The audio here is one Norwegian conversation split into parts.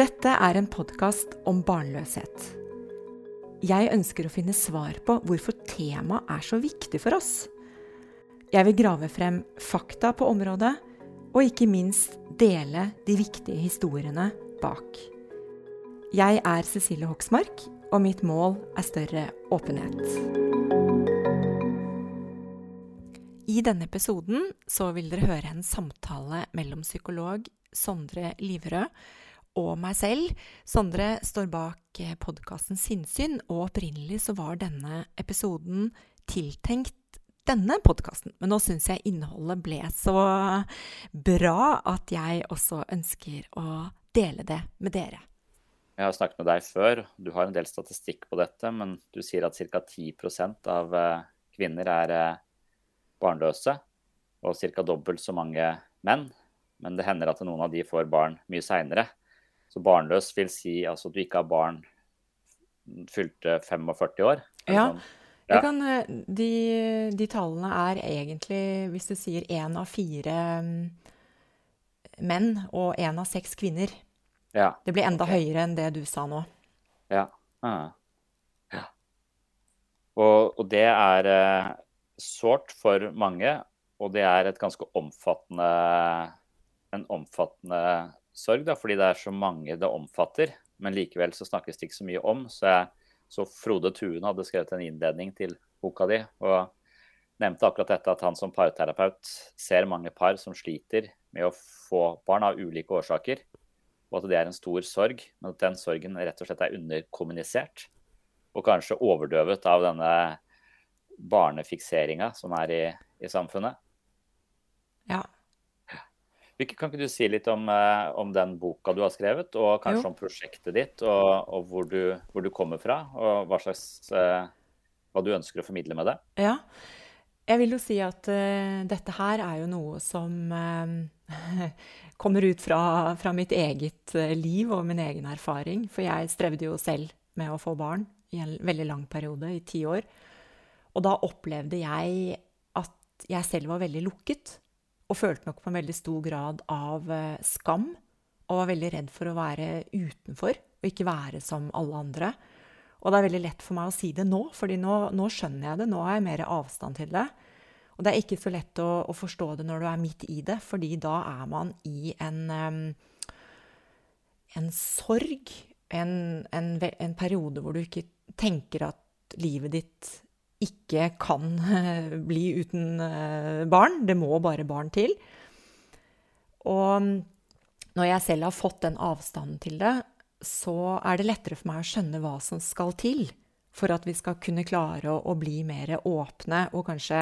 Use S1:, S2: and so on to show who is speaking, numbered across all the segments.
S1: Dette er en podkast om barnløshet. Jeg ønsker å finne svar på hvorfor temaet er så viktig for oss. Jeg vil grave frem fakta på området, og ikke minst dele de viktige historiene bak. Jeg er Cecilie Hoksmark, og mitt mål er større åpenhet. I denne episoden så vil dere høre en samtale mellom psykolog Sondre Liverød og meg selv. Sondre står bak podkasten Sinnsyn, og opprinnelig så var denne episoden tiltenkt denne podkasten. Men nå syns jeg innholdet ble så bra at jeg også ønsker å dele det med dere.
S2: Jeg har snakket med deg før, du har en del statistikk på dette, men du sier at ca. 10% av kvinner er barnløse, og ca. dobbelt så mange menn. Men det hender at noen av de får barn mye seinere. Så barnløs vil si altså at du ikke har barn fylte 45 år.
S1: Ja, sånn? ja. Kan, de, de, tallene er egentlig, hvis du sier én av fire mm, menn og én av seks kvinner.
S2: Ja.
S1: Det blir enda okay. høyere enn det du sa nå.
S2: Ja. Ah. ja. Og, og, det er eh, sårt for mange, og det er et ganske omfattende en omfattende sorg, da, fordi det er så mange det omfatter. Men likevel så snakkes det ikke så mye om. Så, jeg, så Frode Tuen hadde skrevet en innledning til boka di og nevnte akkurat dette at han som parterapeut ser mange par som sliter med å få barn av ulike årsaker og at det er en stor sorg, men at den sorgen rett og slett er underkommunisert. Og kanskje overdøvet av denne barnefikseringa som er i, i samfunnet.
S1: Ja.
S2: Kan ikke du si litt om, eh, om, den boka du har skrevet, og kanskje jo. om prosjektet ditt, og, og hvor, du, hvor, du, kommer fra, og hva, slags, uh, hva du ønsker å formidle med det?
S1: Ja, jeg vil jo si at uh, dette her er jo noe som uh, kommer ut fra, fra, mitt eget liv og min egen erfaring. For jeg strevde jo selv med å få barn i en veldig lang periode, i ti år. Og da opplevde jeg at jeg selv var veldig lukket. Og følte nok på en veldig stor grad av skam. Og var veldig redd for å være utenfor og ikke være som alle andre. Og det er veldig lett for meg å si det nå, fordi nå, nå, skjønner jeg det. Nå har jeg mer avstand til det. Og det er ikke så lett å, å, forstå det når du er midt i det, fordi da er man i en, um, en sorg. En, en, en, periode hvor du ikke tenker at livet ditt ikke kan bli uten uh, barn. Det må bare barn til. Og når jeg selv har fått den avstanden til det, så er det lettere for meg å skjønne hva som skal til for at vi skal kunne klare å, å bli mer åpne og kanskje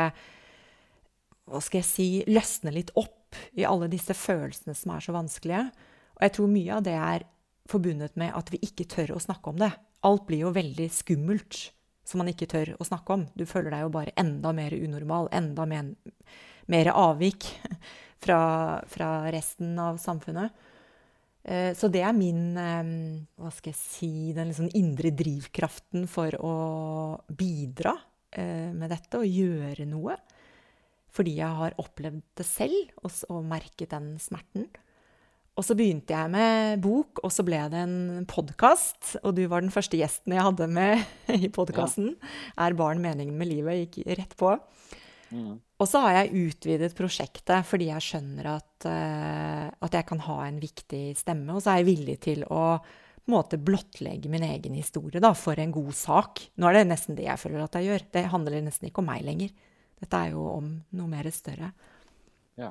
S1: hva skal jeg si, løsne litt opp i alle disse følelsene som er så vanskelige. Og jeg tror mye av det er forbundet med at vi ikke tør å snakke om det. Alt blir jo veldig skummelt som man ikke tør å snakke om. Du føler deg jo bare enda mer unormal, enda mer, mer avvik fra, fra resten av samfunnet. Eh, så det er min eh, hva skal jeg si, den liksom indre drivkraften for å bidra eh, med dette og gjøre noe. Fordi jeg har opplevd det selv og merket den smerten. Og så begynte jeg med bok, og så ble det en podkast. Og du var den første gjesten jeg hadde med i podkasten. Ja. 'Er barn meningen med livet?' gikk rett på. Mm. Og så har jeg utvidet prosjektet fordi jeg skjønner at, uh, at, jeg kan ha en viktig stemme. Og så er jeg villig til å på en måte blottlegge min egen historie da, for en god sak. Nå er det nesten det jeg føler at jeg gjør. Det handler nesten ikke om meg lenger. Dette er jo om noe mer større.
S2: Ja.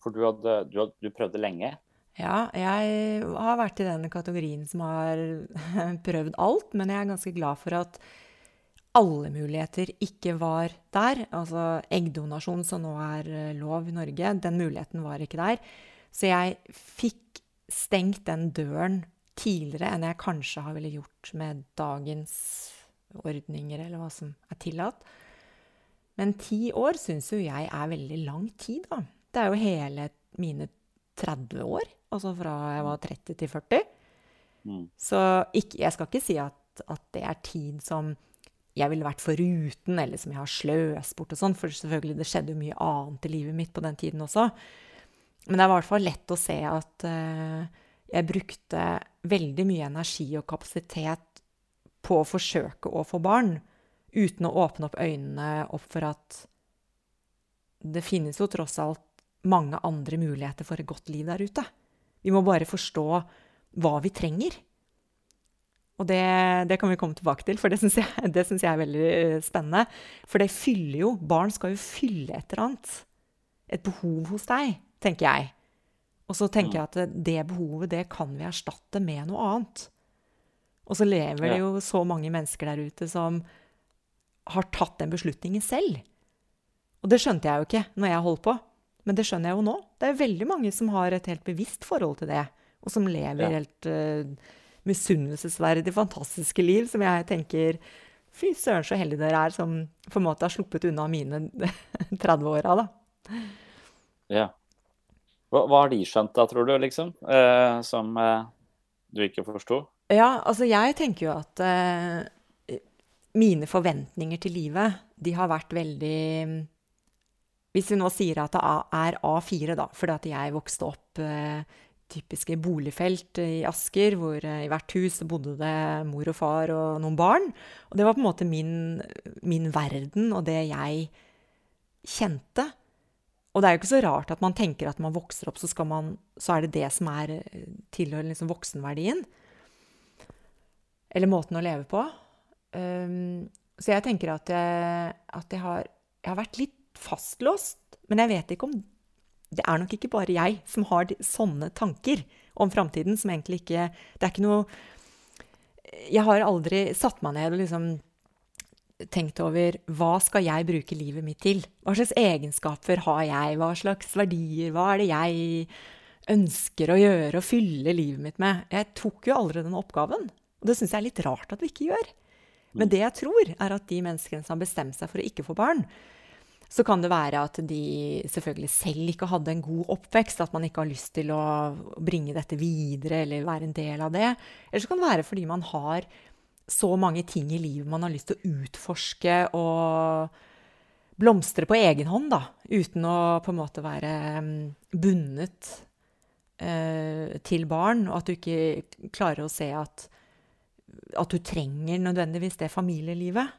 S2: For du, hadde, du, hadde, du prøvde lenge?
S1: Ja, jeg har vært i den kategorien som har prøvd alt. Men jeg er ganske glad for at alle muligheter ikke var der. Altså eggdonasjon, som nå er eh, lov i Norge, den muligheten var ikke der. Så jeg fikk stengt den døren tidligere enn jeg kanskje har ville gjort med dagens ordninger, eller hva som er tillatt. Men ti år syns jo jeg er veldig lang tid, da. Det er jo hele mine 30 år. Altså fra jeg var 30 til 40. Mm. Så ikke, jeg skal ikke si at, at det er tid som jeg ville vært foruten, eller som jeg har sløst bort og sånn. For selvfølgelig, det skjedde jo mye annet i livet mitt på den tiden også. Men det er i hvert fall lett å se at uh, jeg brukte veldig mye energi og kapasitet på å forsøke å få barn, uten å åpne opp øynene opp for at det finnes jo tross alt mange andre muligheter for et godt liv der ute. Vi må bare forstå hva vi trenger. Og det, det kan vi komme tilbake til, for det syns jeg, jeg, er veldig eh, spennende. For det fyller jo Barn skal jo fylle et eller annet. Et behov hos deg, tenker jeg. Og så tenker jeg at det behovet, det kan vi erstatte med noe annet. Og så lever det jo så mange mennesker der ute som har tatt den beslutningen selv. Og det skjønte jeg jo ikke når jeg holdt på. Men det skjønner jeg jo nå. Det er veldig mange som har et helt bevisst forhold til det, og som lever ja. helt uh, misunnelsesverdig fantastiske liv, som jeg tenker Fy søren, så heldige dere er som på en måte har sluppet unna mine 30-åra, da.
S2: Ja. Hva, hva, har de skjønt da, tror du, liksom? Eh, som eh, du ikke forsto?
S1: Ja, altså jeg tenker jo at eh, mine forventninger til livet, de har vært veldig hvis vi nå sier at det er A4, da, fordi at jeg vokste opp eh, typiske boligfelt i Asker, hvor eh, i hvert hus bodde det mor og far og noen barn. Og det var på en måte min, min verden og det jeg kjente. Og det er jo ikke så rart at man tenker at man vokser opp, så, man, så er det det som er eh, tilhører liksom voksenverdien. Eller måten å leve på. Um, så jeg tenker at jeg, at jeg, har, jeg har vært litt fastlåst. Men jeg vet ikke om Det er nok ikke bare jeg som har sånne tanker om framtiden, som egentlig ikke Det er ikke noe Jeg har aldri satt meg ned og liksom tenkt over hva skal jeg bruke livet mitt til? Hva slags egenskaper har jeg? Hva slags verdier? Hva er det jeg ønsker å gjøre og fylle livet mitt med? Jeg tok jo aldri den oppgaven. Og det syns jeg er litt rart at vi ikke gjør. Men det jeg tror, er at de menneskene som har bestemt seg for å ikke få barn, så kan det være at de selvfølgelig selv ikke hadde en god oppvekst, at man ikke har lyst til å bringe dette videre eller være en del av det. Eller så kan det være fordi man har så mange ting i livet man har lyst til å utforske og blomstre på egen hånd, da, uten å på en måte være mm, bundet eh, til barn, og at du ikke klarer å se at, at du trenger nødvendigvis det familielivet.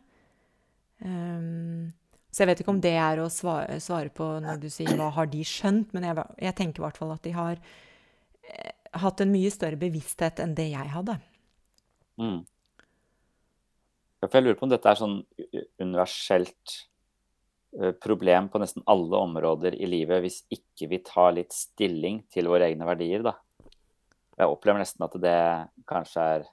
S1: Um, så jeg vet ikke om det er å svare, svare på når du sier hva har de skjønt, men jeg, jeg tenker i hvert fall at de har eh, hatt en mye større bevissthet enn det jeg hadde. Mm.
S2: Jeg lurer på om dette er sånn universelt eh, problem på nesten alle områder i livet hvis ikke vi tar litt stilling til våre egne verdier, da. Jeg opplever nesten at det kanskje er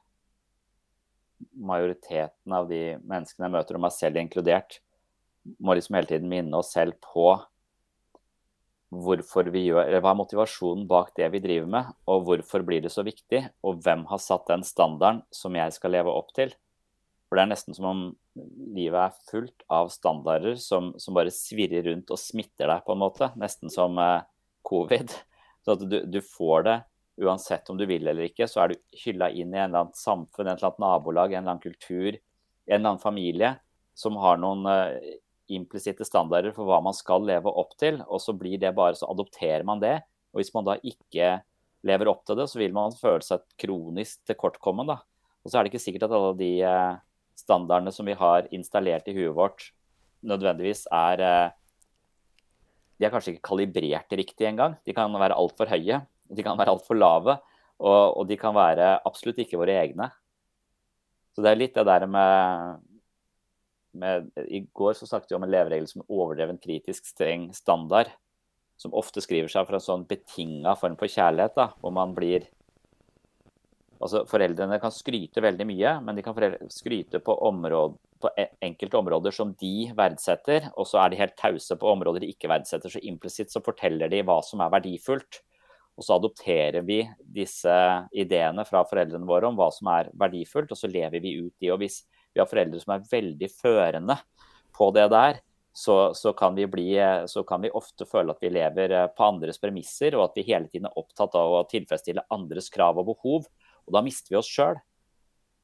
S2: majoriteten av de menneskene jeg møter, og meg selv inkludert, må liksom hele tiden minne oss selv på hvorfor vi gjør, eller hva er motivasjonen bak det vi driver med, og hvorfor blir det så viktig, og hvem har satt den standarden som jeg skal leve opp til. For det er nesten som om livet er fullt av standarder som, som bare svirrer rundt og smitter deg, på en måte. Nesten som eh, covid. Så at du, du, får det uansett om du vil eller ikke, så er du hylla inn i en eller annet samfunn, en eller annet nabolag, en eller annen kultur, en eller annen familie som har noen eh, implisitte standarder for hva man skal leve opp til, og så blir det bare, så adopterer man det. Og hvis man da ikke lever opp til det, så vil man føle seg kronisk tilkortkommen. da. Og så er det ikke sikkert at alle de eh, standardene som vi har installert i huet vårt, nødvendigvis er eh, De er kanskje ikke kalibrert riktig engang. De kan være altfor høye, de kan være altfor lave, og, og de kan være absolutt ikke våre egne. Så det er litt det der med med, I går så snakket vi om en leveregel som overdreven kritisk streng standard. Som ofte skriver seg for en sånn betinga form for kjærlighet, da, hvor man blir Altså, Foreldrene kan skryte veldig mye, men de kan skryte på, område, på e, enkelte områder som de verdsetter, og så er de helt tause på områder de ikke verdsetter. Så implisitt så forteller de hva som er verdifullt. Og så adopterer vi disse ideene fra foreldrene våre om hva som er verdifullt, og så lever vi ut de. Og hvis vi har foreldre som er veldig førende på det der, så, så, kan bli, så, kan vi ofte føle at vi lever eh, på andres premisser, og at vi hele tiden er opptatt av å tilfredsstille andres krav og behov. Og da mister vi oss sjøl.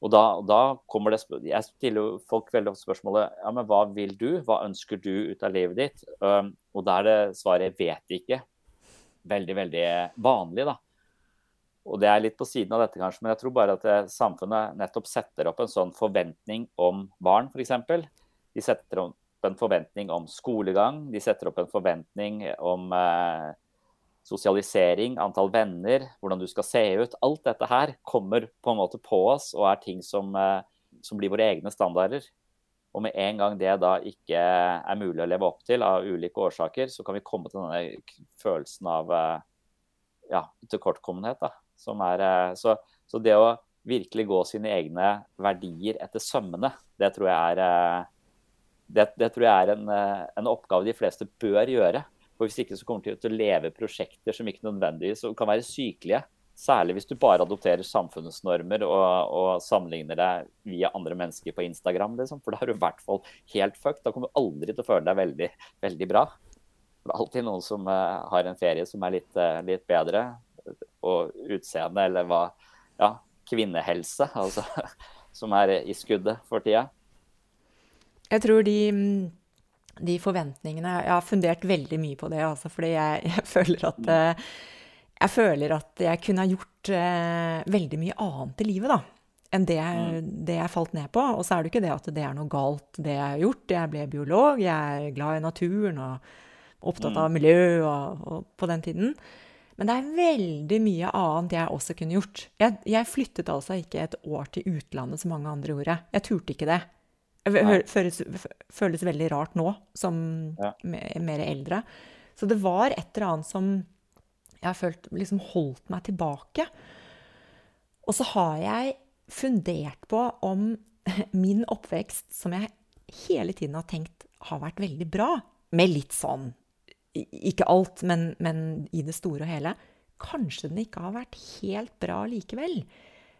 S2: Og da, da, kommer det Jeg stiller folk veldig ofte spørsmålet ja, men hva vil du? Hva ønsker du ut av livet ditt? Um, og da er det svaret vet ikke'. veldig, veldig vanlig. da. Og det er litt på siden av dette, kanskje, men jeg tror bare at samfunnet nettopp setter opp en sånn forventning om barn, f.eks. De setter opp en forventning om skolegang, de setter opp en forventning om eh, sosialisering, antall venner, hvordan du skal se ut. Alt dette her kommer på en måte på oss og er ting som, eh, som blir våre egne standarder. Og med en gang det da ikke er mulig å leve opp til av ulike årsaker, så kan vi komme til denne følelsen av eh, ja, tilkortkommenhet. Da, er, eh, så, så, det å virkelig gå sine egne verdier etter sømmene, det tror jeg er, det, det tror jeg er en, en, oppgave de fleste bør gjøre. For Hvis ikke så kommer du til å leve prosjekter som ikke nødvendigvis kan være sykelige. Særlig hvis du bare adopterer samfunnets normer og, og sammenligner deg via andre mennesker på Instagram. Liksom. For da er du i hvert fall helt fucked. Da kommer du aldri til å føle deg veldig, veldig bra. Det er alltid noen som har en ferie som er litt, litt bedre. Og utseende eller hva Ja, kvinnehelse, altså. Som er i skuddet for tida.
S1: Jeg tror de mm, de forventningene Jeg har fundert veldig mye på det, altså, fordi jeg, jeg, føler at uh, Jeg føler at jeg kunne ha gjort eh, veldig mye annet i livet, da. Enn det, mm. det, jeg falt ned på. Og så er det ikke det at det er noe galt, det jeg har gjort. Jeg ble biolog, jeg er glad i naturen og opptatt av mm. miljø og, og på den tiden. Men det er veldig mye annet jeg også kunne gjort. Jeg, jeg flyttet altså ikke et år til utlandet, som mange andre gjorde. Jeg turte ikke det. Føles, føles, veldig rart nå, som ja. mer eldre. Så det var et eller annet som jeg har følt liksom holdt meg tilbake. Og så har jeg fundert på om min oppvekst, som jeg hele tiden har tenkt har vært veldig bra, med litt sånn Ikke alt, men, men i det store og hele. Kanskje den ikke har vært helt bra likevel.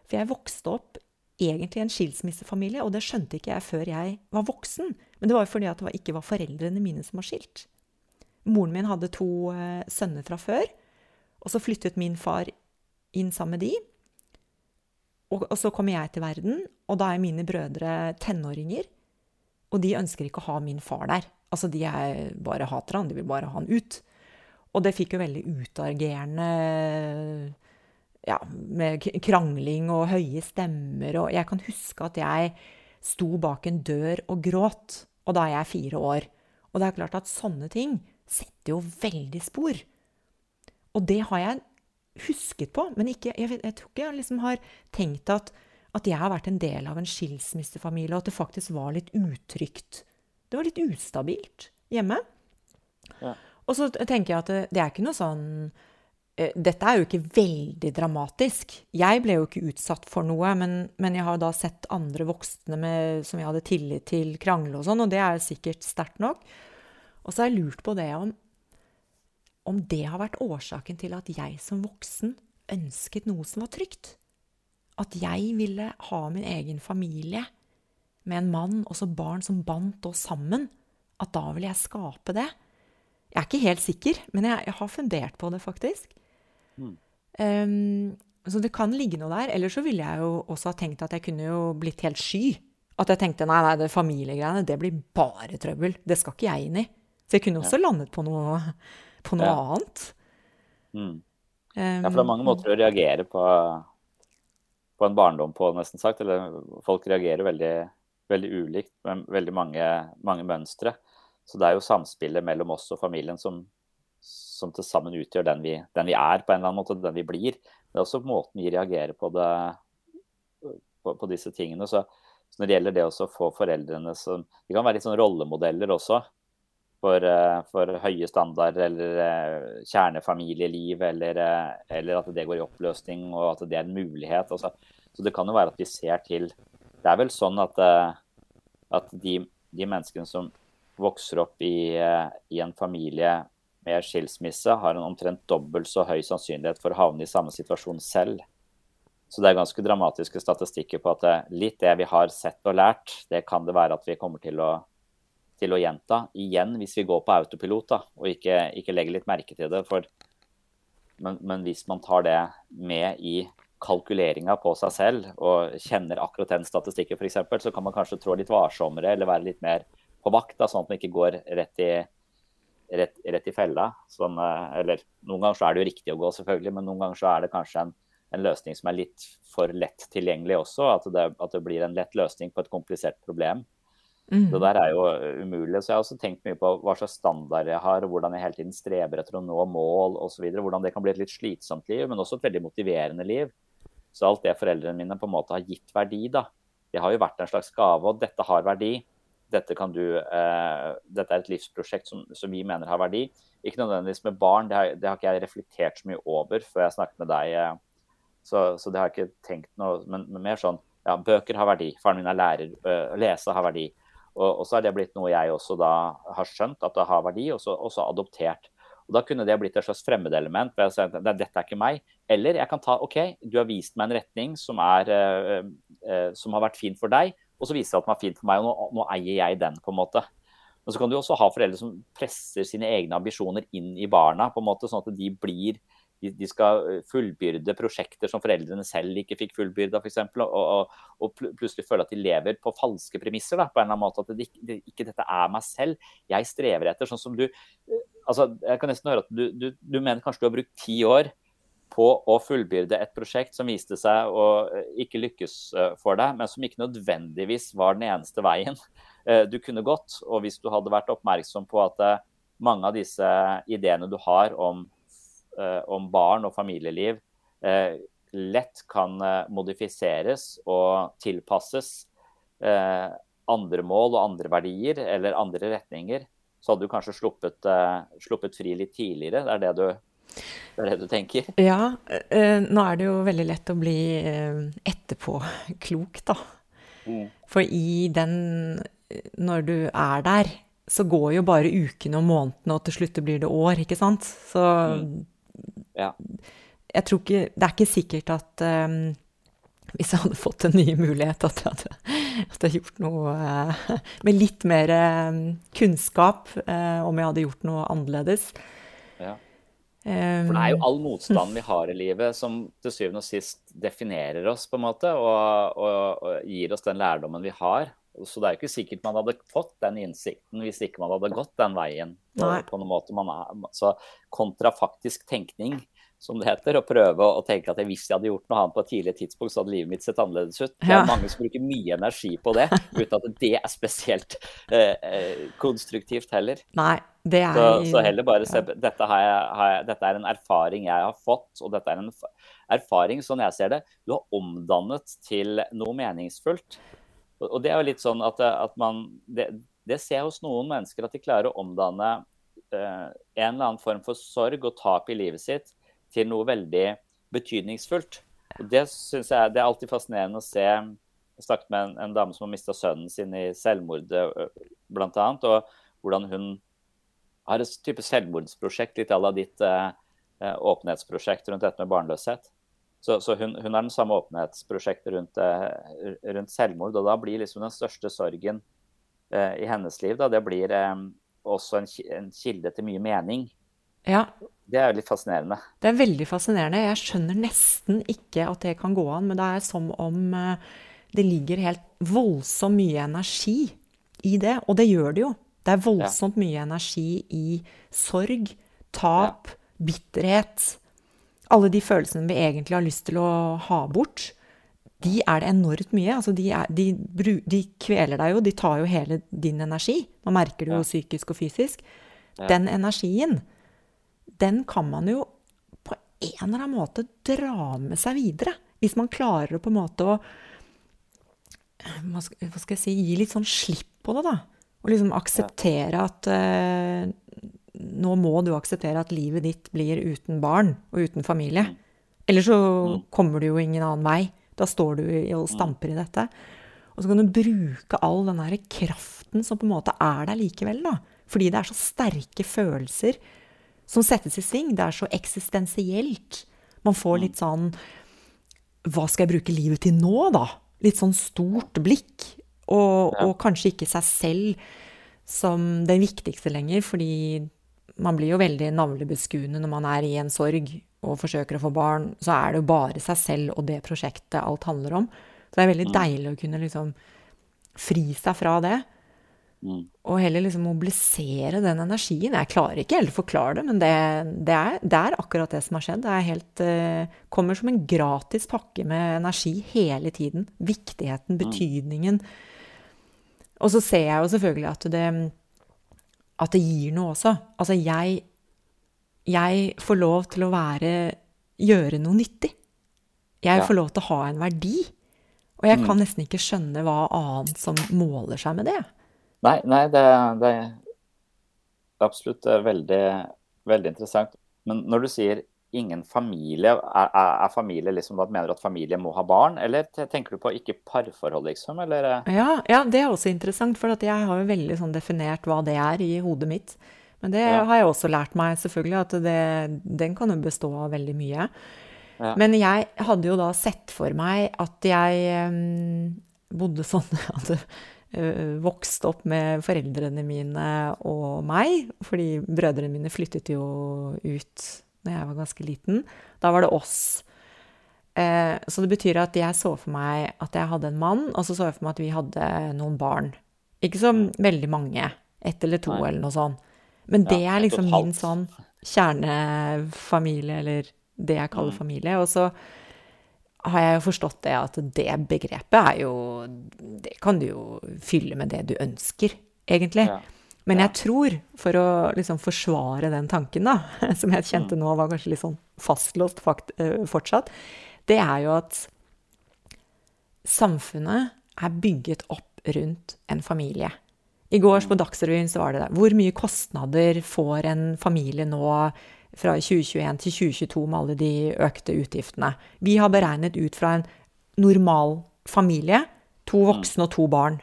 S1: For jeg vokste opp egentlig i en skilsmissefamilie, og det skjønte ikke jeg før jeg var voksen. Men det var jo fordi at det ikke var foreldrene mine som var skilt. Moren min hadde to uh, sønner fra før, og så flyttet min far inn sammen med de. Og, og, så kommer jeg til verden, og da er mine brødre tenåringer. Og de ønsker ikke å ha min far der. Altså, de er, bare hater han, de vil bare ha han ut. Og det fikk jo veldig utagerende ja, med krangling og høye stemmer. Og jeg kan huske at jeg sto bak en dør og gråt. Og da er jeg fire år. Og det er klart at sånne ting setter jo veldig spor. Og det har jeg husket på, men ikke, jeg, jeg, tror ikke jeg liksom har tenkt at, at, jeg har vært en del av en skilsmissefamilie, og at det faktisk var litt utrygt. Det var litt ustabilt hjemme. Ja. Og så tenker jeg at det, det er ikke noe sånn Eh, dette er jo ikke veldig dramatisk. Jeg ble jo ikke utsatt for noe, men, men jeg har da sett andre voksne med, som jeg hadde tillit til, krangle og sånn, og det er sikkert sterkt nok. Og så har jeg lurt på det om, om det har vært årsaken til at jeg som voksen ønsket noe som var trygt. At jeg ville ha min egen familie med en mann og så barn som bandt oss sammen. At da ville jeg skape det. Jeg er ikke helt sikker, men jeg, jeg har fundert på det, faktisk. Um, så det kan ligge noe der. Eller så ville jeg jo også ha tenkt at jeg kunne jo blitt helt sky. At jeg tenkte nei, nei, det familiegreiene, det blir bare trøbbel. Det skal ikke jeg inn i. Så jeg kunne også ja. landet på noe, på noe ja. annet.
S2: Mm. ja, for det er mange måter å reagere på, på en barndom på, nesten sagt. Eller folk reagerer veldig, veldig ulikt med veldig mange, mange mønstre. Så det er jo samspillet mellom oss og familien som, som til sammen utgjør den vi, den vi, er, på en eller annen måte, den vi blir. Det er også måten vi reagerer på, det, på, på disse tingene. Så, så, når det gjelder det å få foreldrene som De kan være litt sånn rollemodeller også. For, for høye standarder eller eh, kjernefamilieliv, eller, eh, eller, at det går i oppløsning og at det er en mulighet. Også. Så det kan jo være at vi ser til Det er vel sånn at, at de, de menneskene som vokser opp i, i en familie med skilsmisse har en omtrent dobbelt så høy sannsynlighet for å havne i samme situasjon selv. Så det er ganske dramatiske statistikker på at litt det vi har sett og lært, det kan det være at vi kommer til å, til å gjenta igjen hvis vi går på autopilot da, og ikke, ikke legger litt merke til det. For, men, men, hvis man tar det med i kalkuleringa på seg selv og kjenner akkurat den statistikken f.eks., så kan man kanskje trå litt varsommere eller være litt mer på vakt, da, sånn at man ikke går rett i rett, rett, i fella. Sånn, eller noen ganger så er det jo riktig å gå, selvfølgelig, men noen ganger så er det kanskje en, en løsning som er litt for lett tilgjengelig også. At det, at det, blir en lett løsning på et komplisert problem. Mm. Det der er jo umulig. Så jeg har også tenkt mye på hva slags standard jeg har, og hvordan jeg hele tiden streber etter å nå mål osv. Hvordan det kan bli et litt slitsomt liv, men også et veldig motiverende liv. Så alt det foreldrene mine på en måte har gitt verdi, da. Det har jo vært en slags gave, og dette har verdi. Dette, du, eh, dette er et livsprosjekt som, som, vi mener har verdi. Ikke nødvendigvis med barn, det har, det har, ikke jeg reflektert så mye over før jeg snakket med deg. Eh, så, så, det har jeg ikke tenkt noe Men, men mer sånn ja, bøker har verdi. Faren min er lærer. Øh, lese har verdi. Og, og så har det blitt noe jeg også da har skjønt at det har verdi, og så adoptert. Og Da kunne det blitt et slags fremmedelement. hvor jeg sa at dette er ikke meg. Eller jeg kan ta OK, du har vist meg en retning som, er, uh, uh, som har vært fin for deg, og så viser det at den var fin for meg, og nå, nå, eier jeg den, på en måte. Men så kan du også ha foreldre som presser sine egne ambisjoner inn i barna, på en måte, sånn at de blir de, skal eh, fullbyrde prosjekter som foreldrene selv ikke fikk fullbyrda, f.eks. Og, og, og plutselig føle at de lever på falske premisser. Da, på en eller annen måte, At det, det, ikke dette er meg selv. Jeg strever etter. sånn som du eh, altså, Jeg kan nesten høre at du, du, du mener kanskje du har brukt ti år på å fullbyrde et prosjekt som viste seg å eh, ikke lykkes for deg, men som ikke nødvendigvis var den eneste veien du kunne gått. Og hvis du hadde vært oppmerksom på at mange av disse ideene du har om Eh, om barn og familieliv eh, lett kan eh, modifiseres og tilpasses andre mål og andre verdier eller andre retninger, så hadde du kanskje sluppet, sluppet fri litt tidligere. Det er det du det er det du tenker?
S1: Ja. nå er det jo veldig lett å bli etterpåklok, da. Mm. For i den Når du er der, så går jo bare ukene og månedene, og til slutt blir det år, ikke sant? Så mm ja. Jeg tror ikke Det er ikke sikkert at um, hvis jeg hadde fått en ny mulighet, at jeg hadde, at jeg hadde gjort noe uh, med litt mer um, kunnskap, uh, om jeg hadde gjort noe annerledes. Ja.
S2: For det er jo all motstanden vi har i livet som til syvende og sist definerer oss, på en måte, og, og, og gir oss den lærdommen vi har. Så det er jo ikke sikkert man hadde fått den innsikten hvis ikke man hadde gått den veien. På, på noen måte man er, så kontrafaktisk tenkning, som det heter, og prøve å tenke at hvis jeg hadde gjort noe annet på et tidlig tidspunkt, så hadde livet mitt sett annerledes ut. Det er mange som bruker mye energi på det, uten at det er spesielt eh, eh, konstruktivt heller.
S1: Nei, det er...
S2: Så, så heller bare se dette, har jeg, har jeg, dette er en erfaring jeg har fått, og dette er en erfaring, sånn jeg ser det, du har omdannet til noe meningsfullt. Og det er jo litt sånn at, at man det, det, ser jeg hos noen mennesker, at de klarer å omdanne eh, en eller annen form for sorg og tap i livet sitt til noe veldig betydningsfullt. Og det synes jeg det er alltid fascinerende å se. Jeg snakket med en, en dame som har mista sønnen sin i selvmord, bl.a. Og hvordan hun har et type selvmordsprosjekt, litt à la ditt eh, åpenhetsprosjekt rundt dette med barnløshet. Så, så hun, hun, har den samme åpenhetsprosjektet rundt, eh, rundt, selvmord. Og da blir liksom den største sorgen eh, i hennes liv, da, det blir eh, også en, en, kilde til mye mening.
S1: Ja.
S2: Det er jo litt fascinerende.
S1: Det er veldig fascinerende. Jeg skjønner nesten ikke at det kan gå an, men det er som om eh, det ligger helt voldsomt mye energi i det. Og det gjør det jo. Det er voldsomt mye energi i sorg, tap, bitterhet alle de følelsene vi egentlig har lyst til å ha bort, de er det enormt mye. Altså de, er, de, de, kveler deg jo, de tar jo hele din energi. Man merker det jo psykisk og fysisk. Den energien, den kan man jo på en eller annen måte dra med seg videre. Hvis man klarer å på en måte å hva skal, jeg si Gi litt sånn slipp på det, da. Og liksom akseptere at eh, nå må du akseptere at livet ditt blir uten barn og uten familie. Mm. Eller så mm. kommer du jo ingen annen vei. Da står du og mm. stamper i dette. Og så kan du bruke all den der kraften som på en måte er der likevel, da. Fordi det er så sterke følelser som settes i sving. Det er så eksistensielt. Man får litt sånn Hva skal jeg bruke livet til nå, da? Litt sånn stort blikk. Og, og kanskje ikke seg selv som den viktigste lenger, fordi man blir jo veldig navlebeskuende når man er i en sorg og forsøker å få barn. Så er det jo bare seg selv og det prosjektet alt handler om. Så det er veldig mm. deilig å kunne liksom fri seg fra det.
S2: Mm.
S1: Og heller liksom mobilisere den energien. Jeg klarer ikke helt å forklare det, men det, det, er, det er, akkurat det som har skjedd. Det er helt, uh, kommer som en gratis pakke med energi hele tiden. Viktigheten,
S2: Mm.
S1: betydningen. Og så ser jeg jo selvfølgelig at det, at det gir noe også. Altså, jeg, jeg får lov til å være Gjøre noe nyttig. Jeg
S2: Ja.
S1: får lov til å ha en verdi. Og jeg
S2: Mm.
S1: kan nesten ikke skjønne hva annet som måler seg med det.
S2: Nei, nei det, det er absolutt eh, veldig, veldig interessant. Men når du sier ingen familie, er, er, familie liksom at Mener du at familie må ha barn, eller tenker du på ikke parforhold, liksom? Eller eh,
S1: Ja, ja, det er også interessant, for at jeg har jo veldig sånn definert hva det er i hodet mitt. Men det
S2: Ja.
S1: har jeg også lært meg, selvfølgelig, at det, den kan jo bestå av veldig mye.
S2: Ja.
S1: Men jeg hadde jo da sett for meg at jeg um, bodde sånn at uh, vokste opp med foreldrene mine og meg, fordi brødrene mine flyttet jo ut når jeg var ganske liten. Da var det oss. Eh, så det betyr at jeg så for meg at jeg hadde en mann, og så så jeg for meg at vi hadde noen barn. Ikke så veldig mange. Ett eller to,
S2: Nei.
S1: eller noe sånt. Men det
S2: Ja,
S1: er liksom min sånn kjernefamilie, eller det jeg kaller
S2: Mm.
S1: familie. Og så har jeg jo forstått det at det begrepet er jo Det kan du jo fylle med det du ønsker, egentlig.
S2: Ja.
S1: Men jeg tror, for å liksom forsvare den tanken, da, som jeg kjente
S2: Mm.
S1: nå var kanskje litt sånn fastlåst fakt, fortsatt, det er jo at samfunnet er bygget opp rundt en familie. I går på Dagsrevyen så var det der. Hvor mye kostnader får en familie nå fra 2021 til 2022 med alle de økte utgiftene? Vi har beregnet ut fra en normal familie, to voksne og to barn.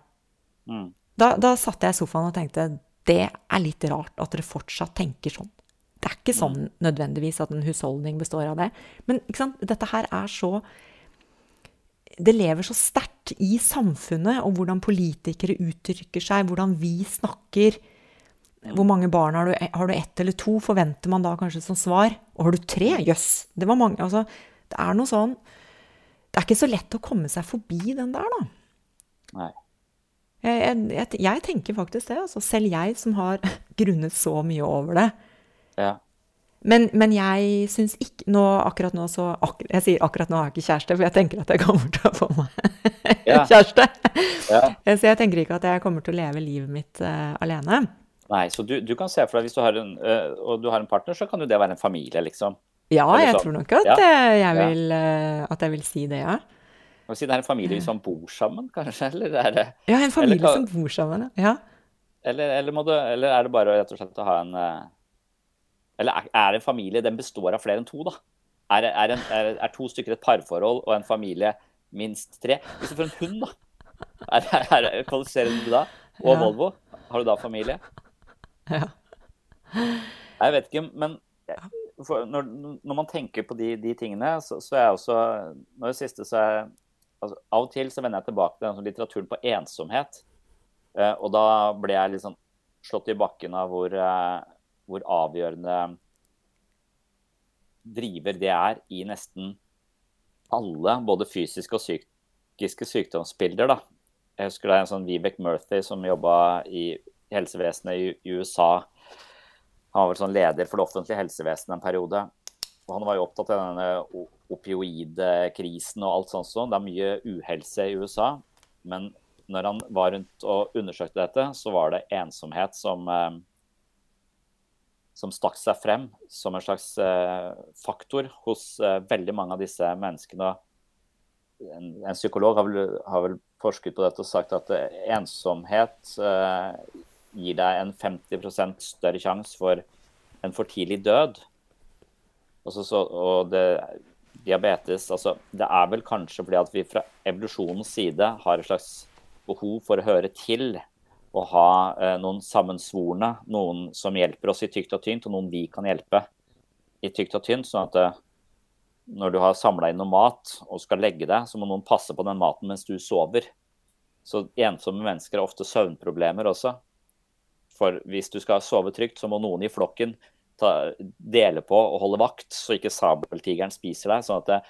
S2: Mm.
S1: Da, da satt jeg i sofaen og tenkte det er litt rart at dere fortsatt tenker sånn. Det er ikke sånn nødvendigvis at en husholdning består av det. Men dette her er så Det lever så sterkt i samfunnet, og hvordan politikere uttrykker seg, hvordan vi snakker. Hvor mange barn har du? Har du ett eller to, forventer man da kanskje som svar. Og har du tre? Jøss! Det var mange. Altså, det er noe sånn Det er ikke så lett å komme seg forbi den der, da.
S2: Nei.
S1: Jeg, jeg, jeg, jeg tenker faktisk det. Altså. Selv jeg som har grunnet så mye over det.
S2: Ja.
S1: Men, men jeg syns ikke nå, Akkurat nå så ak Jeg sier akkurat nå har jeg ikke kjæreste, for jeg tenker at jeg kommer til å få meg
S2: Ja.
S1: kjæreste.
S2: ja.
S1: Så jeg tenker ikke at jeg kommer til å leve livet mitt uh, alene.
S2: Nei, så du, du kan se for deg hvis du har en, øh, og du har en partner, så kan jo det være en familie, liksom.
S1: Ja,
S2: sånn.
S1: jeg tror nok at,
S2: Ja.
S1: eh, jeg vil, eh, at jeg vil si det, ja.
S2: Og si det er en familie som bor sammen, kanskje? Eller er det,
S1: Ja, en familie
S2: eller,
S1: som bor sammen. ja.
S2: eller, eller, må du, eller er det bare rett og slett å ha en Eller er, en familie den består av flere enn to, da? Er, er, en, er, to stykker et parforhold og en familie minst tre? Hvis du får en hund, da? Er, er, kvalifiserer du da? Og
S1: Ja.
S2: Volvo? Har du da familie?
S1: Ja.
S2: Jeg vet ikke, men når, når man tenker på de, de tingene, så, så er jeg også Nå i det siste så er altså, Av og til så vender jeg tilbake til den litteraturen på ensomhet. Eh, og da ble jeg sånn slått i bakken av hvor, eh, hvor avgjørende driver det er i nesten alle, både fysiske og psykiske sykdomsbilder. da. Jeg husker det er en sånn Vibeke Murthy som jobba i helsevesenet i, USA. Han var vel sånn leder for det offentlige helsevesenet en periode. Og han var jo opptatt av denne opioidkrisen og alt sånt. sånn. Det er mye uhelse i USA. Men når han var rundt og undersøkte dette, så var det ensomhet som, eh, som stakk seg frem som en slags eh, faktor hos eh, veldig mange av disse menneskene. En, en psykolog har vel, har vel forsket på dette og sagt at ensomhet gir deg en 50% større sjanse for en for tidlig død. Altså, så, og det, diabetes altså, Det er vel kanskje fordi at vi fra evolusjonens side har et slags behov for å høre til og ha eh, noen sammensvorne, noen som hjelper oss i tykt og tynt, og noen vi kan hjelpe i tykt og tynt. sånn at eh, når du har samla inn noe mat og skal legge deg, så må noen passe på den maten mens du sover. Så ensomme mennesker har ofte søvnproblemer også. For hvis du skal sove trygt, så må noen i flokken ta, dele på og holde vakt, så ikke sabeltigeren spiser deg. Sånn at det,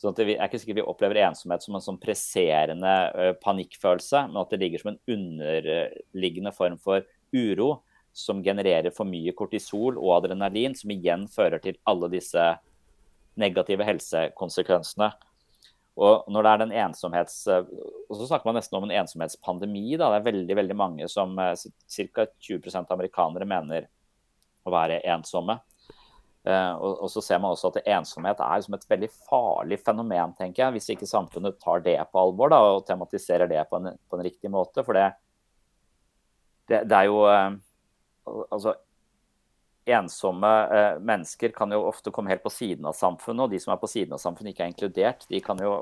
S2: Sånn at vi, er ikke sikkert vi opplever ensomhet som en sånn presserende uh, panikkfølelse, men at det ligger som en underliggende form for uro som genererer for mye kortisol og adrenalin, som igjen fører til alle disse negative helsekonsekvensene. Og når det er den ensomhets... Og så snakker man nesten om en ensomhetspandemi. Da. Det er veldig veldig mange som Ca. 20 av amerikanere mener å være ensomme. Uh, og, så ser man også at ensomhet er liksom et veldig farlig fenomen, tenker jeg, hvis ikke samfunnet tar det på alvor da, og tematiserer det på en, på en riktig måte. For det, det, det er jo uh, Altså, ensomme uh, mennesker kan jo ofte komme helt på siden av samfunnet, og de som er på siden av samfunnet ikke er inkludert, de kan jo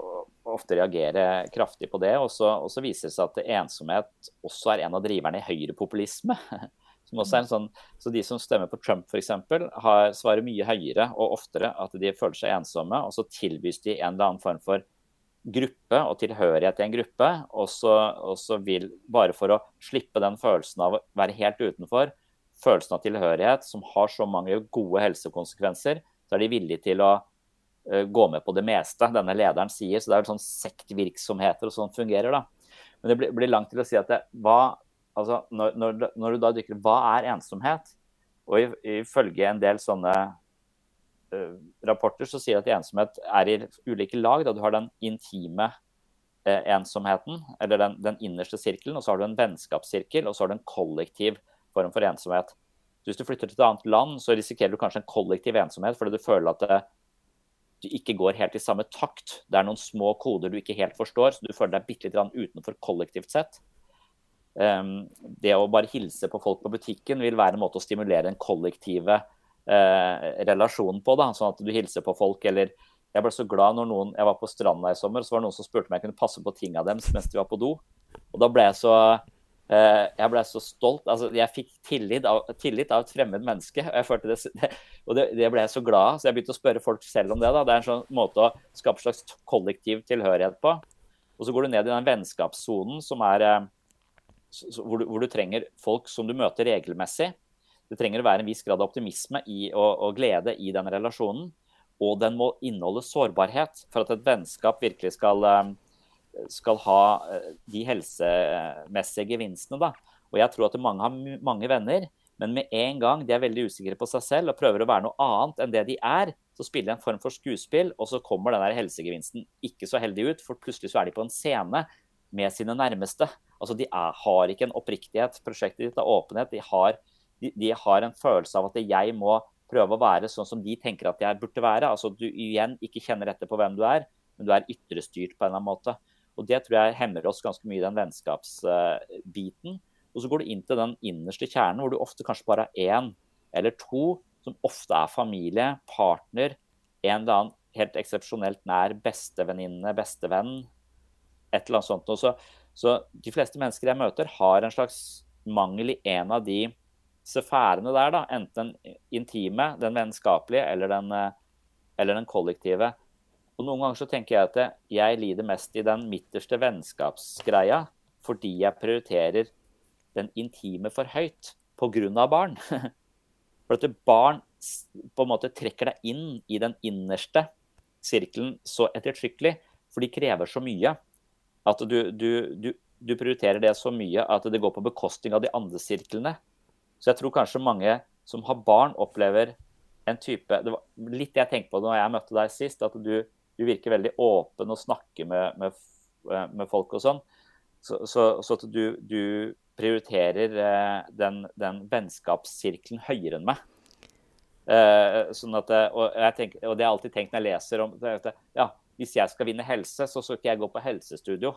S2: ofte reagere kraftig på det. Og så, viser det seg at ensomhet også er en av driverne i høyrepopulisme. Som også er en sånn, så De som stemmer på Trump f.eks., svarer mye høyere og oftere at de føler seg ensomme. og Så tilbys de en eller annen form for gruppe og tilhørighet til en gruppe. Og så vil, bare for å slippe den følelsen av å være helt utenfor, følelsen av tilhørighet, som har så mange gode helsekonsekvenser, så er de villige til å uh, gå med på det meste denne lederen sier. Så det er sånn sektvirksomheter og sånn fungerer. da. Men det blir, langt til å si at det, hva altså, når, når, når, du da dykker Hva er ensomhet? Og ifølge en del sånne uh, rapporter så sier at ensomhet er i ulike lag. Da du har den intime uh, ensomheten, eller den, den, innerste sirkelen, og så har du en vennskapssirkel, og så har du en kollektiv form for ensomhet. Hvis du flytter til et annet land, så risikerer du kanskje en kollektiv ensomhet fordi du føler at det, du ikke går helt i samme takt. Det er noen små koder du ikke helt forstår, så du føler deg bitte litt utenfor kollektivt sett. Um, det å bare hilse på folk på butikken vil være en måte å stimulere den kollektive uh, relasjonen på. Da. Sånn at du hilser på folk eller Jeg ble så glad når noen Jeg var på stranda i sommer, så var det noen som spurte om jeg kunne passe på tinga deres mens de var på do. Og da ble jeg så jeg ble så stolt. altså Jeg fikk tillit av, tillit av et fremmed menneske. og det, og det, det, ble jeg så glad av. Så jeg begynte å spørre folk selv om det. da, Det er en sånn måte å skape slags kollektiv tilhørighet på. Og så går du ned i den vennskapssonen som er eh, hvor du, hvor, du, trenger folk som du møter regelmessig. Det trenger å være en viss grad av optimisme i, og, og, glede i den relasjonen. Og den må inneholde sårbarhet for at et vennskap virkelig skal, eh, skal ha eh, de helsemessige gevinstene. Da. Og jeg tror at mange har mange venner, men med en gang de er veldig usikre på seg selv og prøver å være noe annet enn det de er, så spiller de en form for skuespill, og så kommer den der helsegevinsten ikke så heldig ut, for plutselig så er de på en scene med sine nærmeste. Altså, De er, har ikke en oppriktighet. Prosjektet ditt er åpenhet. De har, de, de har, en følelse av at jeg må prøve å være sånn som de tenker at jeg burde være. Altså Du igjen ikke kjenner etter på hvem du er, men du er ytrestyrt på en eller annen måte. Og Det tror jeg hemmer oss ganske mye i den vennskapsbiten. Og så går du inn til den innerste kjernen, hvor du ofte kanskje bare har én eller to, som ofte er familie, partner, en eller annen helt eksepsjonelt nær bestevenninne, bestevenn, et eller annet sånt. Så så de fleste mennesker jeg møter, har en slags mangel i en av de sfærene der. da, Enten den intime, den vennskapelige eller den, eh, eller den kollektive. Og Noen ganger så tenker jeg at jeg lider mest i den midterste vennskapsgreia fordi jeg prioriterer den intime for høyt pga. barn. For at barn på en måte trekker deg inn i den innerste sirkelen så ettertrykkelig, for de krever så mye. At du, du, du, du, prioriterer det så mye at det går på bekostning av de andre sirklene. Så jeg tror kanskje mange som har barn, opplever en type Det var litt jeg tenkte på når jeg møtte deg sist, at du, virker veldig åpen og snakker med, med, med folk og sånn. Så, så, så, at du, prioriterer eh, den, den vennskapssirkelen høyere enn meg. Uh, sånn at, og, tenker, og, det har jeg alltid tenkt når jeg leser om ja, hvis jeg skal vinne helse, så skal ikke jeg gå på helsestudio.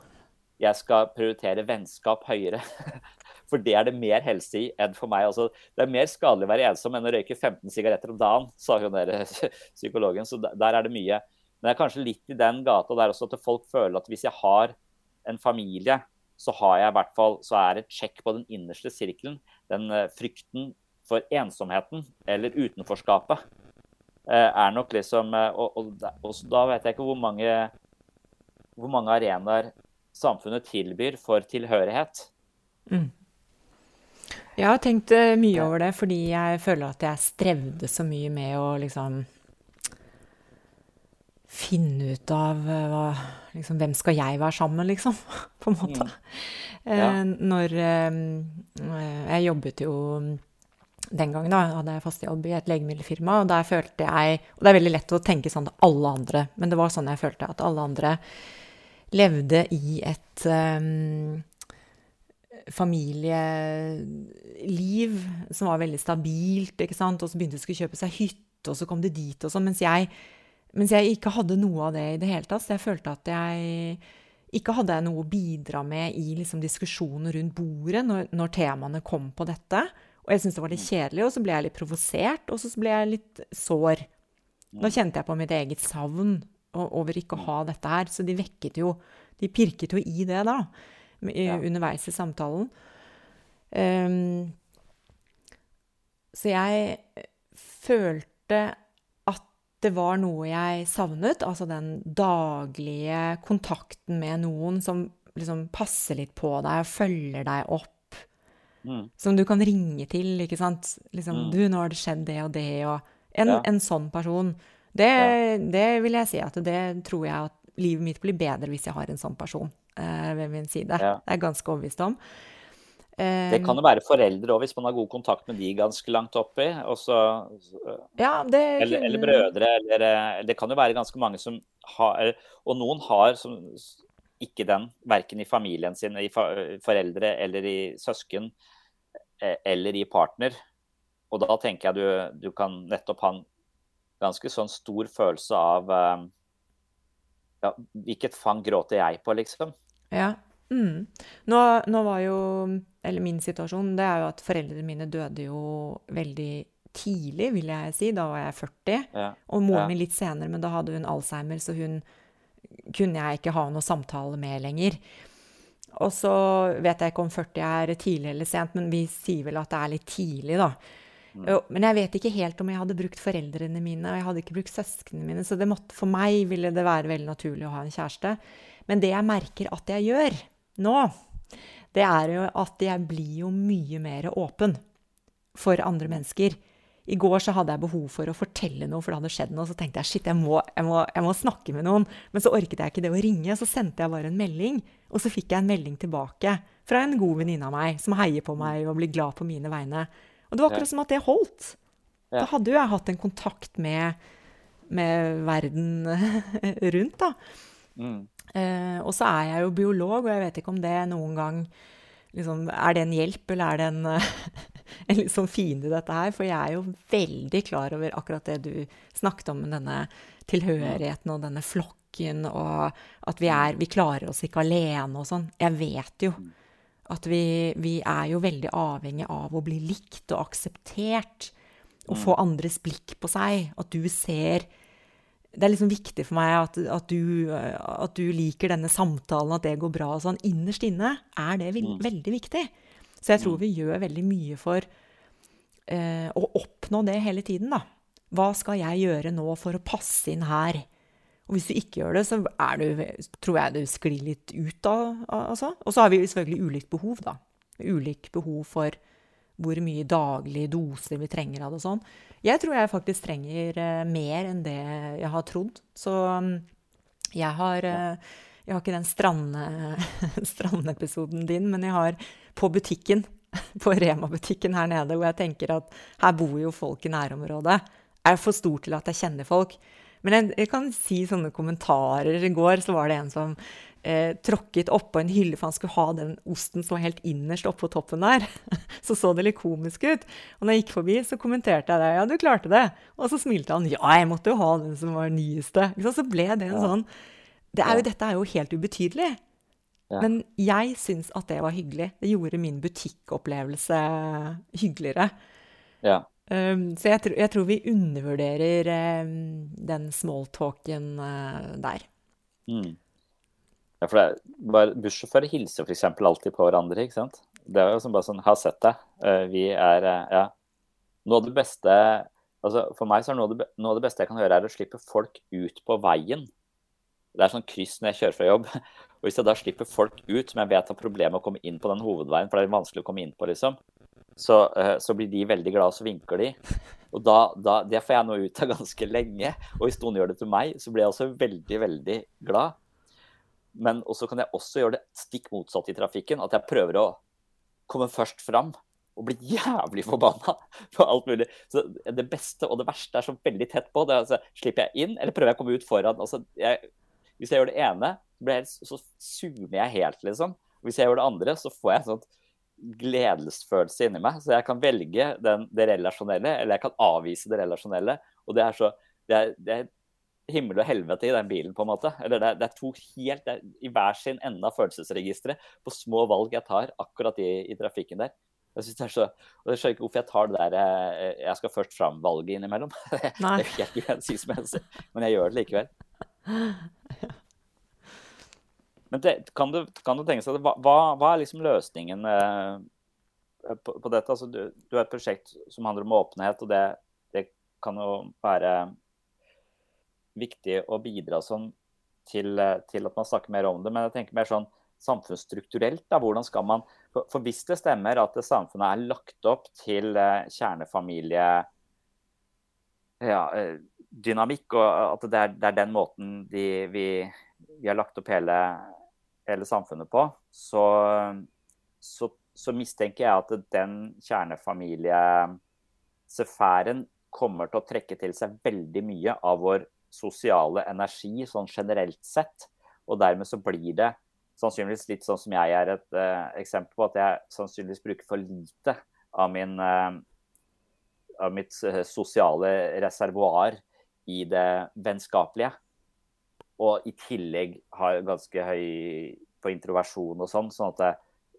S2: Jeg skal prioritere vennskap høyere. For det er det mer helse i enn for meg. Altså, det er mer skadelig å være ensom enn å røyke 15 sigaretter om dagen, sa hun der psykologen. Så der er det mye. Men det er kanskje litt i den gata der også at folk føler at hvis jeg har en familie, så har jeg i hvert fall så er det et sjekk på den innerste sirkelen. Den uh, frykten for ensomheten eller utenforskapet Eh, er nok liksom eh, og, og, og, da vet jeg ikke hvor mange, hvor mange arenaer samfunnet tilbyr for tilhørighet. Mm.
S1: Jeg har tenkt eh, mye over det fordi jeg føler at jeg strevde så mye med å liksom finne ut av eh, hva, liksom, hvem skal jeg være sammen med, liksom, på en måte.
S2: Mm. Ja.
S1: Eh, når eh, Jeg jobbet jo den gangen da, hadde jeg fast jobb i et legemiddelfirma, og der følte jeg Og det er veldig lett å tenke sånn til alle andre, men det var sånn jeg følte at alle andre levde i et um, familieliv som var veldig stabilt, ikke sant, og så begynte de å kjøpe seg hytte, og så kom det dit og sånn, mens jeg mens jeg ikke hadde noe av det i det hele tatt. Så jeg følte at jeg ikke hadde noe å bidra med i liksom, diskusjonen rundt bordet når, når, temaene kom på dette. Og jeg syntes det var litt kjedelig, og så ble jeg litt provosert, og så ble jeg litt sår. Da kjente jeg på mitt eget savn over ikke å ha dette her. Så de vekket jo De pirket jo i det da, underveis i samtalen. Um, så jeg følte det var noe jeg savnet. Altså den daglige kontakten med noen som liksom passer litt på deg og følger deg opp. Mm. Som du kan ringe til, ikke sant. Liksom, mm. 'Du, nå har det skjedd det og det', og En, ja. en sånn person. Det, ja. det, vil jeg si at det tror jeg at livet mitt blir bedre hvis jeg har en sånn person eh, ved min side. Ja. Det er jeg ganske overbevist om.
S2: Det kan jo være foreldre òg, hvis man har god kontakt med de ganske langt oppi. Også,
S1: ja, det,
S2: eller, eller, brødre. Eller, eh, det kan jo være ganske mange som har Og noen har som, ikke den, verken i familien sin, i foreldre eller i søsken e, eller i partner. Og da tenker jeg du, du kan nettopp ha en ganske sånn stor følelse av ja, Hvilket fang gråter jeg på, liksom?
S1: Ja. Mm. Nå, nå, var jo Eller min situasjon, det er jo at foreldrene mine døde jo veldig tidlig, vil jeg si. Da var jeg 40. Ja. Og moren ja. min litt senere, men da hadde hun Alzheimer, så hun kunne jeg ikke ha noe samtale med lenger. Og så vet jeg ikke om 40 er tidlig eller sent, men vi sier vel at det er litt tidlig, da. Mm. Men jeg vet ikke helt om jeg hadde brukt foreldrene mine, og jeg hadde ikke brukt søsknene mine, så måtte, for meg ville det være veldig naturlig å ha en kjæreste. Men det jeg merker at jeg gjør, nå, det er jo at jeg blir jo mye mer åpen for andre mennesker. I går så hadde jeg behov for å fortelle noe, for det hadde skjedd noe. Så tenkte jeg shit, jeg må, jeg, må, jeg må, snakke med noen. Men så orket jeg ikke det å ringe. Så sendte jeg bare en melding. Og så fikk jeg en melding tilbake fra en god venninne av meg som heier på meg og blir glad på mine vegne. Og det var akkurat som at det holdt. Da hadde jo jeg hatt en kontakt med, med verden rundt, da. Mm. Eh, og så er jeg jo biolog, og jeg vet ikke om det noen gang liksom, Er det en hjelp, eller er det en, en litt sånn fiende dette her? For jeg er jo veldig klar over akkurat det du snakket om, denne tilhørigheten og denne flokken, og at vi, er, vi klarer oss ikke alene og sånn. Jeg vet jo at vi, vi, er jo veldig avhengig av å bli likt og akseptert. Og få andres blikk på seg. At du ser det er liksom viktig for meg at, at, du, at, du, liker denne samtalen, at det går bra og sånn. Innerst inne er det mm. veldig viktig. Så jeg tror mm. vi gjør veldig mye for eh, å oppnå det hele tiden, da. Hva skal jeg gjøre nå for å passe inn her? Og hvis du ikke gjør det, så du, tror jeg du sklir litt ut da, altså. Og så har vi selvfølgelig ulikt behov, da. Ulik behov for hvor mye daglige doser vi trenger av det og sånn. Jeg tror jeg faktisk trenger uh, mer enn det jeg har trodd. Så um, jeg har uh, Jeg har ikke den strandepisoden din, men jeg har på butikken, på Rema-butikken her nede, hvor jeg tenker at her bor jo folk i nærområdet. Jeg er for stor til at jeg kjenner folk. Men jeg, jeg kan si sånne kommentarer. I går så var det en som eh, tråkket oppå en hylle, for han skulle ha den osten som var helt innerst oppå toppen der. Så så det litt komisk ut. Og når jeg gikk forbi, så kommenterte jeg det. Ja, du klarte det. Og så smilte han. Ja, jeg måtte jo ha den som var nyeste. Så ble det en sånn det er jo, Dette er jo helt ubetydelig. Ja. Men jeg syns at det var hyggelig. Det gjorde min butikkopplevelse hyggeligere.
S2: Ja.
S1: Um, så jeg, jeg, tror vi undervurderer um, den smalltalken uh, der.
S2: Mm. Ja, for det er Bussjåfører hilser f.eks. alltid på hverandre. ikke sant? Det er jo som bare sånn Har sett deg. Eh, vi er eh, Ja. Noe av det beste altså For meg så er noe av, det, noe av det beste jeg kan gjøre, er å slippe folk ut på veien. Det er sånn kryss når jeg kjører fra jobb. Og hvis jeg da slipper folk ut som jeg vet har problemer med å komme inn på den hovedveien, for det er vanskelig å komme inn på, liksom, så, uh, så, blir de veldig glade, og så vinker de. Og da, da, Det får jeg nå ut av ganske lenge. Og hvis noen gjør det til meg, så blir jeg også veldig, veldig glad. Men også kan jeg også gjøre det stikk motsatt i trafikken. At jeg prøver å komme først fram og bli jævlig forbanna på alt mulig. Så Det beste og det verste er så veldig tett på. Det altså, slipper jeg inn, eller prøver jeg å komme ut foran? Altså, jeg, hvis jeg gjør det ene, så, så zoomer jeg helt, liksom. Hvis jeg gjør det andre, så får jeg en sånn gledesfølelse inni meg. Så jeg kan velge den, det relasjonelle, eller jeg kan avvise det relasjonelle. Og det er så det er, det er himmel og helvete i den bilen, på en måte. Eller det det er to helt er, i hver sin ende av følelsesregisteret på små valg jeg tar akkurat i, i trafikken der. Jeg synes det er så, og jeg skjønner ikke hvorfor jeg tar det der eh, jeg skal først fram-valget innimellom. Nei. det er helt uhensiktsmessig, men jeg gjør det likevel. Men det, kan, du, kan, du, tenke seg hva, hva er liksom løsningen eh, på, på, dette? Altså, du, du, har et prosjekt som handler om åpenhet, og det, det kan jo være viktig å bidra sånn til, til, at man snakker mer om det. Men jeg tenker mer sånn samfunnsstrukturelt. Da, hvordan skal man for, for, hvis det stemmer at det samfunnet er lagt opp til eh, kjernefamilie ja, eh, dynamikk, og at det er, det er den måten de, vi, vi, har lagt opp hele, hele samfunnet på, så, så, så, mistenker jeg at den kjernefamiliesfæren kommer til å trekke til seg veldig mye av vår sosiale energi sånn generelt sett. Og dermed så blir det sannsynligvis litt sånn som jeg er et uh, eksempel på, at jeg sannsynligvis bruker for lite av, min, uh, av mitt uh, sosiale reservoar i det vennskapelige og i tillegg har ganske høy på introversjon og sånn, sånn at det,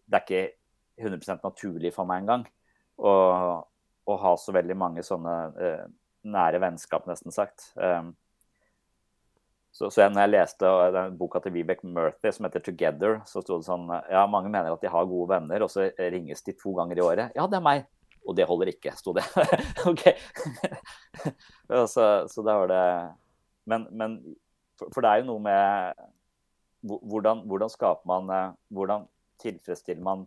S2: det, er ikke 100% naturlig for meg engang å, å ha så veldig mange sånne uh, nære vennskap, nesten sagt. Um, så, så når jeg leste den boka til Vibeke Murphy som heter 'Together', så sto det sånn Ja, mange mener at de har gode venner, og så ringes de to ganger i året. Ja, det er meg. Og det holder ikke, sto det. OK. så, så da var det men, men for, for, det er jo noe med hvordan, hvordan skaper man eh, Hvordan tilfredsstiller man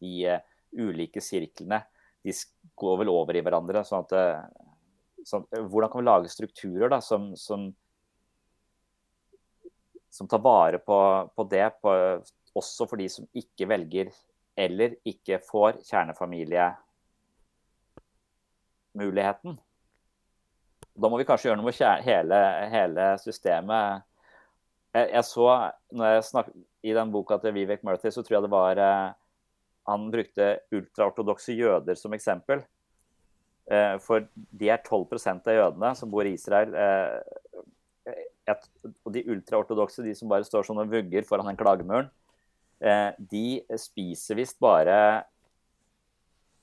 S2: de uh, ulike sirklene? De går vel over i hverandre. sånn at uh, sånn, Hvordan kan vi lage strukturer da, som, som, som tar vare på, på det, på, også for de som ikke velger eller ikke får kjernefamiliemuligheten? Da må vi kanskje gjøre noe med hele, hele systemet. Jeg, jeg, så, jeg snakket, I den boka til Vivek Murthy så tror jeg det var eh, Han brukte ultraortodokse jøder som eksempel. Eh, for de er 12% av jødene som bor i Israel. Og de ultraortodokse, de som bare står sånn og vugger foran den klagemuren, eh, de spiser visst bare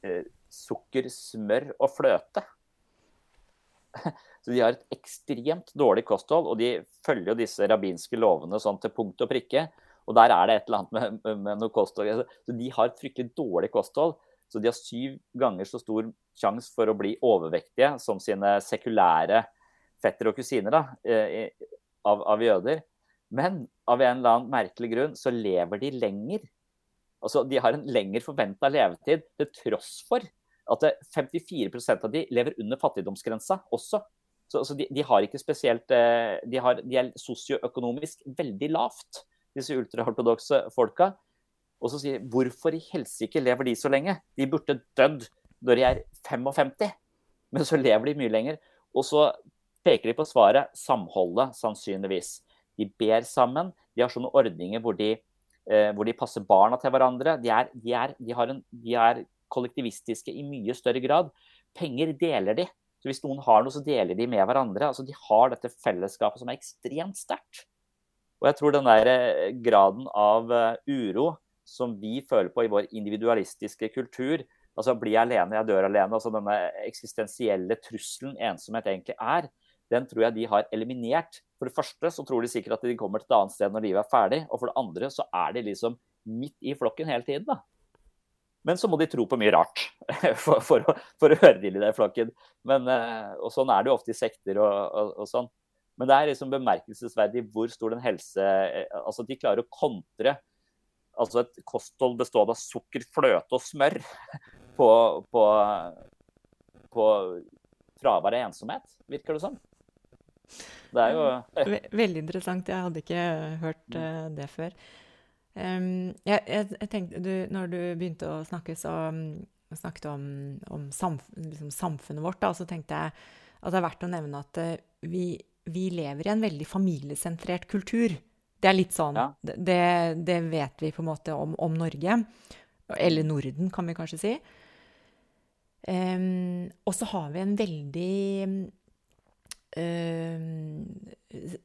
S2: eh, sukker, smør og fløte. Så de har et ekstremt dårlig kosthold, og de følger jo disse rabbinske lovene sånn til punkt og prikke. Og der er det et eller annet med, med noe kosthold. Så de har et fryktelig dårlig kosthold. Så de har syv ganger så stor sjanse for å bli overvektige som sine sekulære fettere og kusiner da, eh, av, av, jøder. Men av en eller annen merkelig grunn så lever de lenger. Altså, De har en lengre forventa levetid til tross for at 54% av de lever under fattigdomsgrensa også. Så, så de, de, har ikke spesielt eh, De, har, de er sosioøkonomisk veldig lavt, disse ultraortodokse folka. Og så sier de hvorfor i helsike lever de så lenge? De burde dødd når de er 55, men så lever de mye lenger. Og så peker de på svaret samholdet, sannsynligvis. De ber sammen. De har sånne ordninger hvor de, eh, hvor de passer barna til hverandre. De er, de er, en, de er kollektivistiske i mye større grad. Penger deler de. Så Hvis noen har noe, så deler de med hverandre. Altså, De har dette fellesskapet som er ekstremt sterkt. Og jeg tror den der eh, graden av eh, uro som vi føler på i vår individualistiske kultur, altså bli alene, jeg dør alene, altså denne eksistensielle trusselen ensomhet egentlig er, den tror jeg de har eliminert. For det første så tror de sikkert at de kommer til et annet sted når livet er ferdig, og for det andre så er de liksom midt i flokken hele tiden. da. Men så må de tro på mye rart for, for, å, for å, høre til i den flokken. Men, eh, og sånn er det jo ofte i sekter og, og, og, sånn. Men det er liksom bemerkelsesverdig hvor stor den helse eh, Altså de klarer å kontre altså et kosthold bestående av sukker, fløte og smør på, på, på fravær av ensomhet, virker det som. Det er jo
S1: Veldig interessant. Jeg hadde ikke hørt uh, det før. Um, jeg, jeg, tenkte, du, når du begynte å snakke, så um, snakket om, om samf liksom samfunnet vårt, da, så tenkte jeg at det er verdt å nevne at uh, vi, vi, lever i en veldig familiesentrert kultur. Det er litt sånn ja. det, det, vet vi på en måte om, om, Norge. Eller Norden, kan vi kanskje si. Um, og så har vi en veldig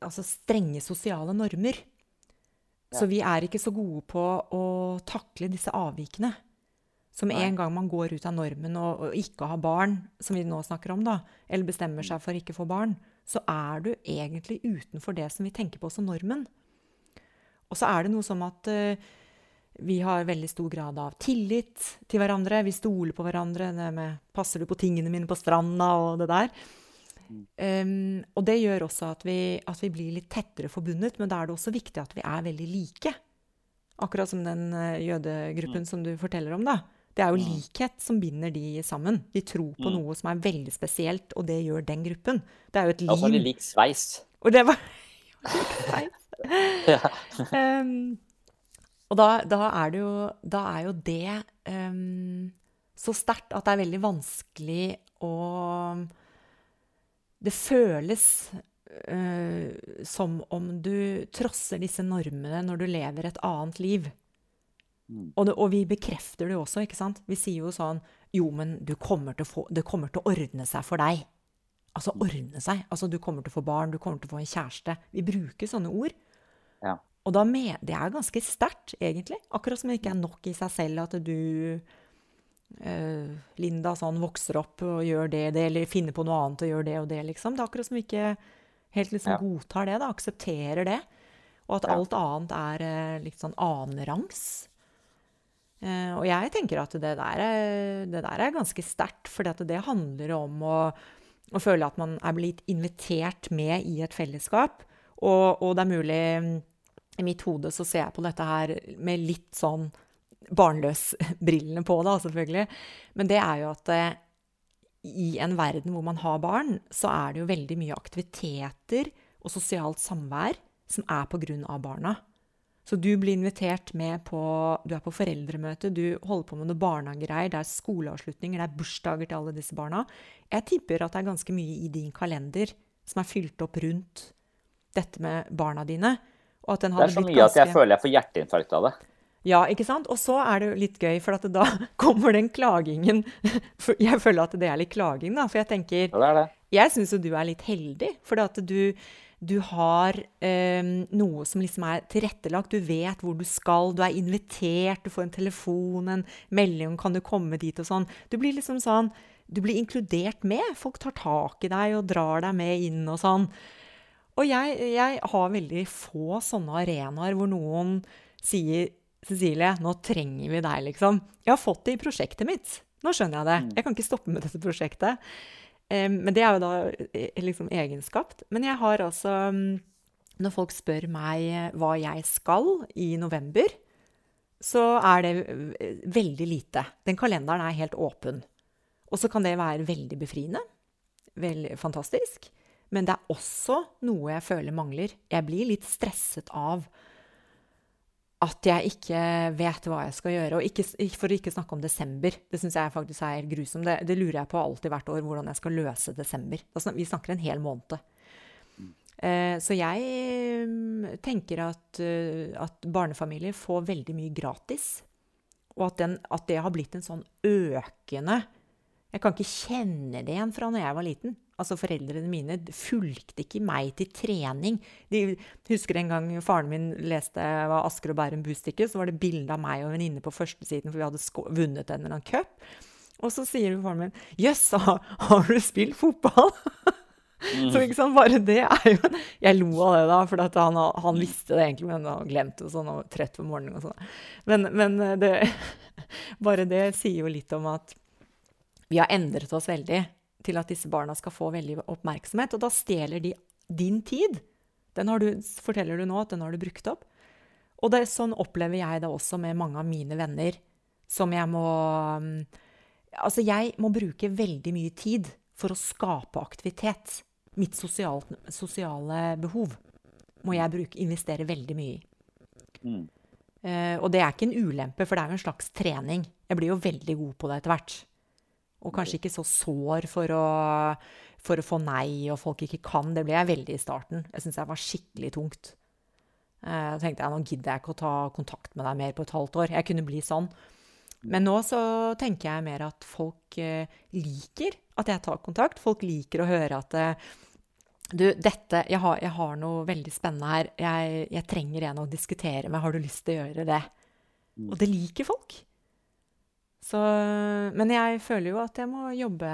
S1: altså strenge sosiale normer. Ja. Så vi er ikke så gode på å takle disse avvikene. Så med en gang man går ut av normen og, og, ikke har barn, som vi nå snakker om, da, eller bestemmer seg for ikke å få barn, så er du egentlig utenfor det som vi tenker på som normen. Og så er det noe som at uh, vi har veldig stor grad av tillit til hverandre. Vi stoler på hverandre. Det med 'passer du på tingene mine på stranda' og det der. Um, og det gjør også at vi, at vi, blir litt tettere forbundet, men da er det også viktig at vi er veldig like. Akkurat som den uh, jødegruppen som du forteller om. da. Det er jo likhet som binder de sammen. De tror på mm. noe som er veldig spesielt, og det gjør den gruppen. Det er jo et liv.
S2: Og så har de lik sveis.
S1: Og det var ja. um, og da, da, er det jo, da er jo det um, så sterkt at det er veldig vanskelig å det føles uh, som om du trosser disse normene når du lever et annet liv. Mm. Og, det, og, vi bekrefter det også, ikke sant? Vi sier jo sånn Jo, men kommer få, det kommer til å ordne seg for deg. Altså mm. ordne seg. Altså du kommer til å få barn, du kommer til å få en kjæreste. Vi bruker sånne ord.
S2: Ja.
S1: Og da med, det er ganske sterkt, egentlig. Akkurat som det ikke er nok i seg selv at du Linda sånn vokser opp og gjør det, det, eller finner på noe annet og gjør det og det, liksom. Det er akkurat som vi ikke helt liksom ja. godtar det, da, aksepterer det. Og at ja. alt annet er uh, litt sånn annenrangs. Uh, og jeg tenker at det der er, det der er ganske sterkt, for det handler om å, å, føle at man er blitt invitert med i et fellesskap. Og, og det er mulig I mitt hode så ser jeg på dette her med litt sånn barnløs-brillene på, da, selvfølgelig. Men det er jo at eh, i en verden hvor man har barn, så er det jo veldig mye aktiviteter og sosialt samvær som er av barna. Så du blir invitert med på Du er på foreldremøte, du holder på med noe barnehagegreier, det er skoleavslutninger, det er bursdager til alle disse barna. Jeg tipper at det er ganske mye i din kalender som er fylt opp rundt dette med barna dine.
S2: det er så mye ganske... at jeg føler jeg får hjerteinfarkt av det.
S1: Ja, ikke sant? Og så er det jo litt gøy, for da kommer den klagingen Jeg føler at det er litt klaging, da. For jeg tenker
S2: ja, det det.
S1: Jeg syns jo du er litt heldig, for at du, du har um, noe som liksom er tilrettelagt. Du vet hvor du skal, du er invitert, du får en telefon, en melding om 'kan du komme dit', og sånn. Du blir liksom sånn Du blir inkludert med. Folk tar tak i deg og drar deg med inn og sånn. Og jeg, jeg har veldig få sånne arenaer hvor noen sier Cecilie, nå trenger vi deg, liksom. Jeg har fått det i prosjektet mitt. Nå skjønner jeg det. Mm. Jeg kan ikke stoppe med dette prosjektet. Men det er jo da eh, liksom egenskapt. Men jeg har altså Når folk spør meg eh, hva jeg skal i november, så er det eh, veldig lite. Den kalenderen er helt åpen. Og så kan det være veldig befriende. Veldig fantastisk. Men det er også noe jeg føler mangler. Jeg blir litt stresset av at jeg ikke vet hva jeg skal gjøre. Og ikke, for å ikke snakke om desember. Det syns jeg faktisk er grusomt. Det, det, lurer jeg på alltid hvert år, hvordan jeg skal løse desember. vi snakker en hel måned. Eh, så jeg mm, tenker at, uh, at, barnefamilier får veldig mye gratis. Og at, den, at det har blitt en sånn økende Jeg kan ikke kjenne det igjen fra når jeg var liten. Altså Foreldrene mine fulgte ikke meg til trening. De husker en gang faren min leste var Asker og Bærum Bustikke, så var det bilde av meg og en venninne på førstesiden, for vi hadde vunnet en eller annen cup. Og så sier faren min 'Jøss, har, har, du spilt fotball?' Mm. Så ikke sant, bare det er jo Jeg lo av det, da, for han, han, visste det egentlig, men han glemte det sånn og trøtt på morgenen og sånn. Men, men det, bare det sier jo litt om at vi har endret oss veldig til at disse barna skal få veldig oppmerksomhet. Og da stjeler de din tid. Den har du, forteller du nå at den har du brukt opp. Og det, sånn opplever jeg det også med mange av mine venner. Som jeg må Altså, jeg må bruke veldig mye tid for å skape aktivitet. Mitt sosialt, sosiale behov må jeg bruke, investere veldig mye i.
S2: Mm.
S1: Uh, og det er ikke en ulempe, for det er jo en slags trening. Jeg blir jo veldig god på det etter hvert. Og kanskje ikke så sår for å, for å få nei og folk ikke kan. Det ble jeg veldig i starten. Jeg syntes jeg var skikkelig tungt. Eh, da tenkte jeg nå gidder jeg ikke å ta kontakt med deg mer på et halvt år. Jeg kunne bli sånn. Men nå så tenker jeg mer at folk eh, liker at jeg tar kontakt. Folk liker å høre at eh, du, dette jeg har, jeg har, noe veldig spennende her. Jeg, jeg, trenger en å diskutere med. Har du lyst til å gjøre det? Mm. Og det liker folk. Så Men jeg føler jo at jeg må jobbe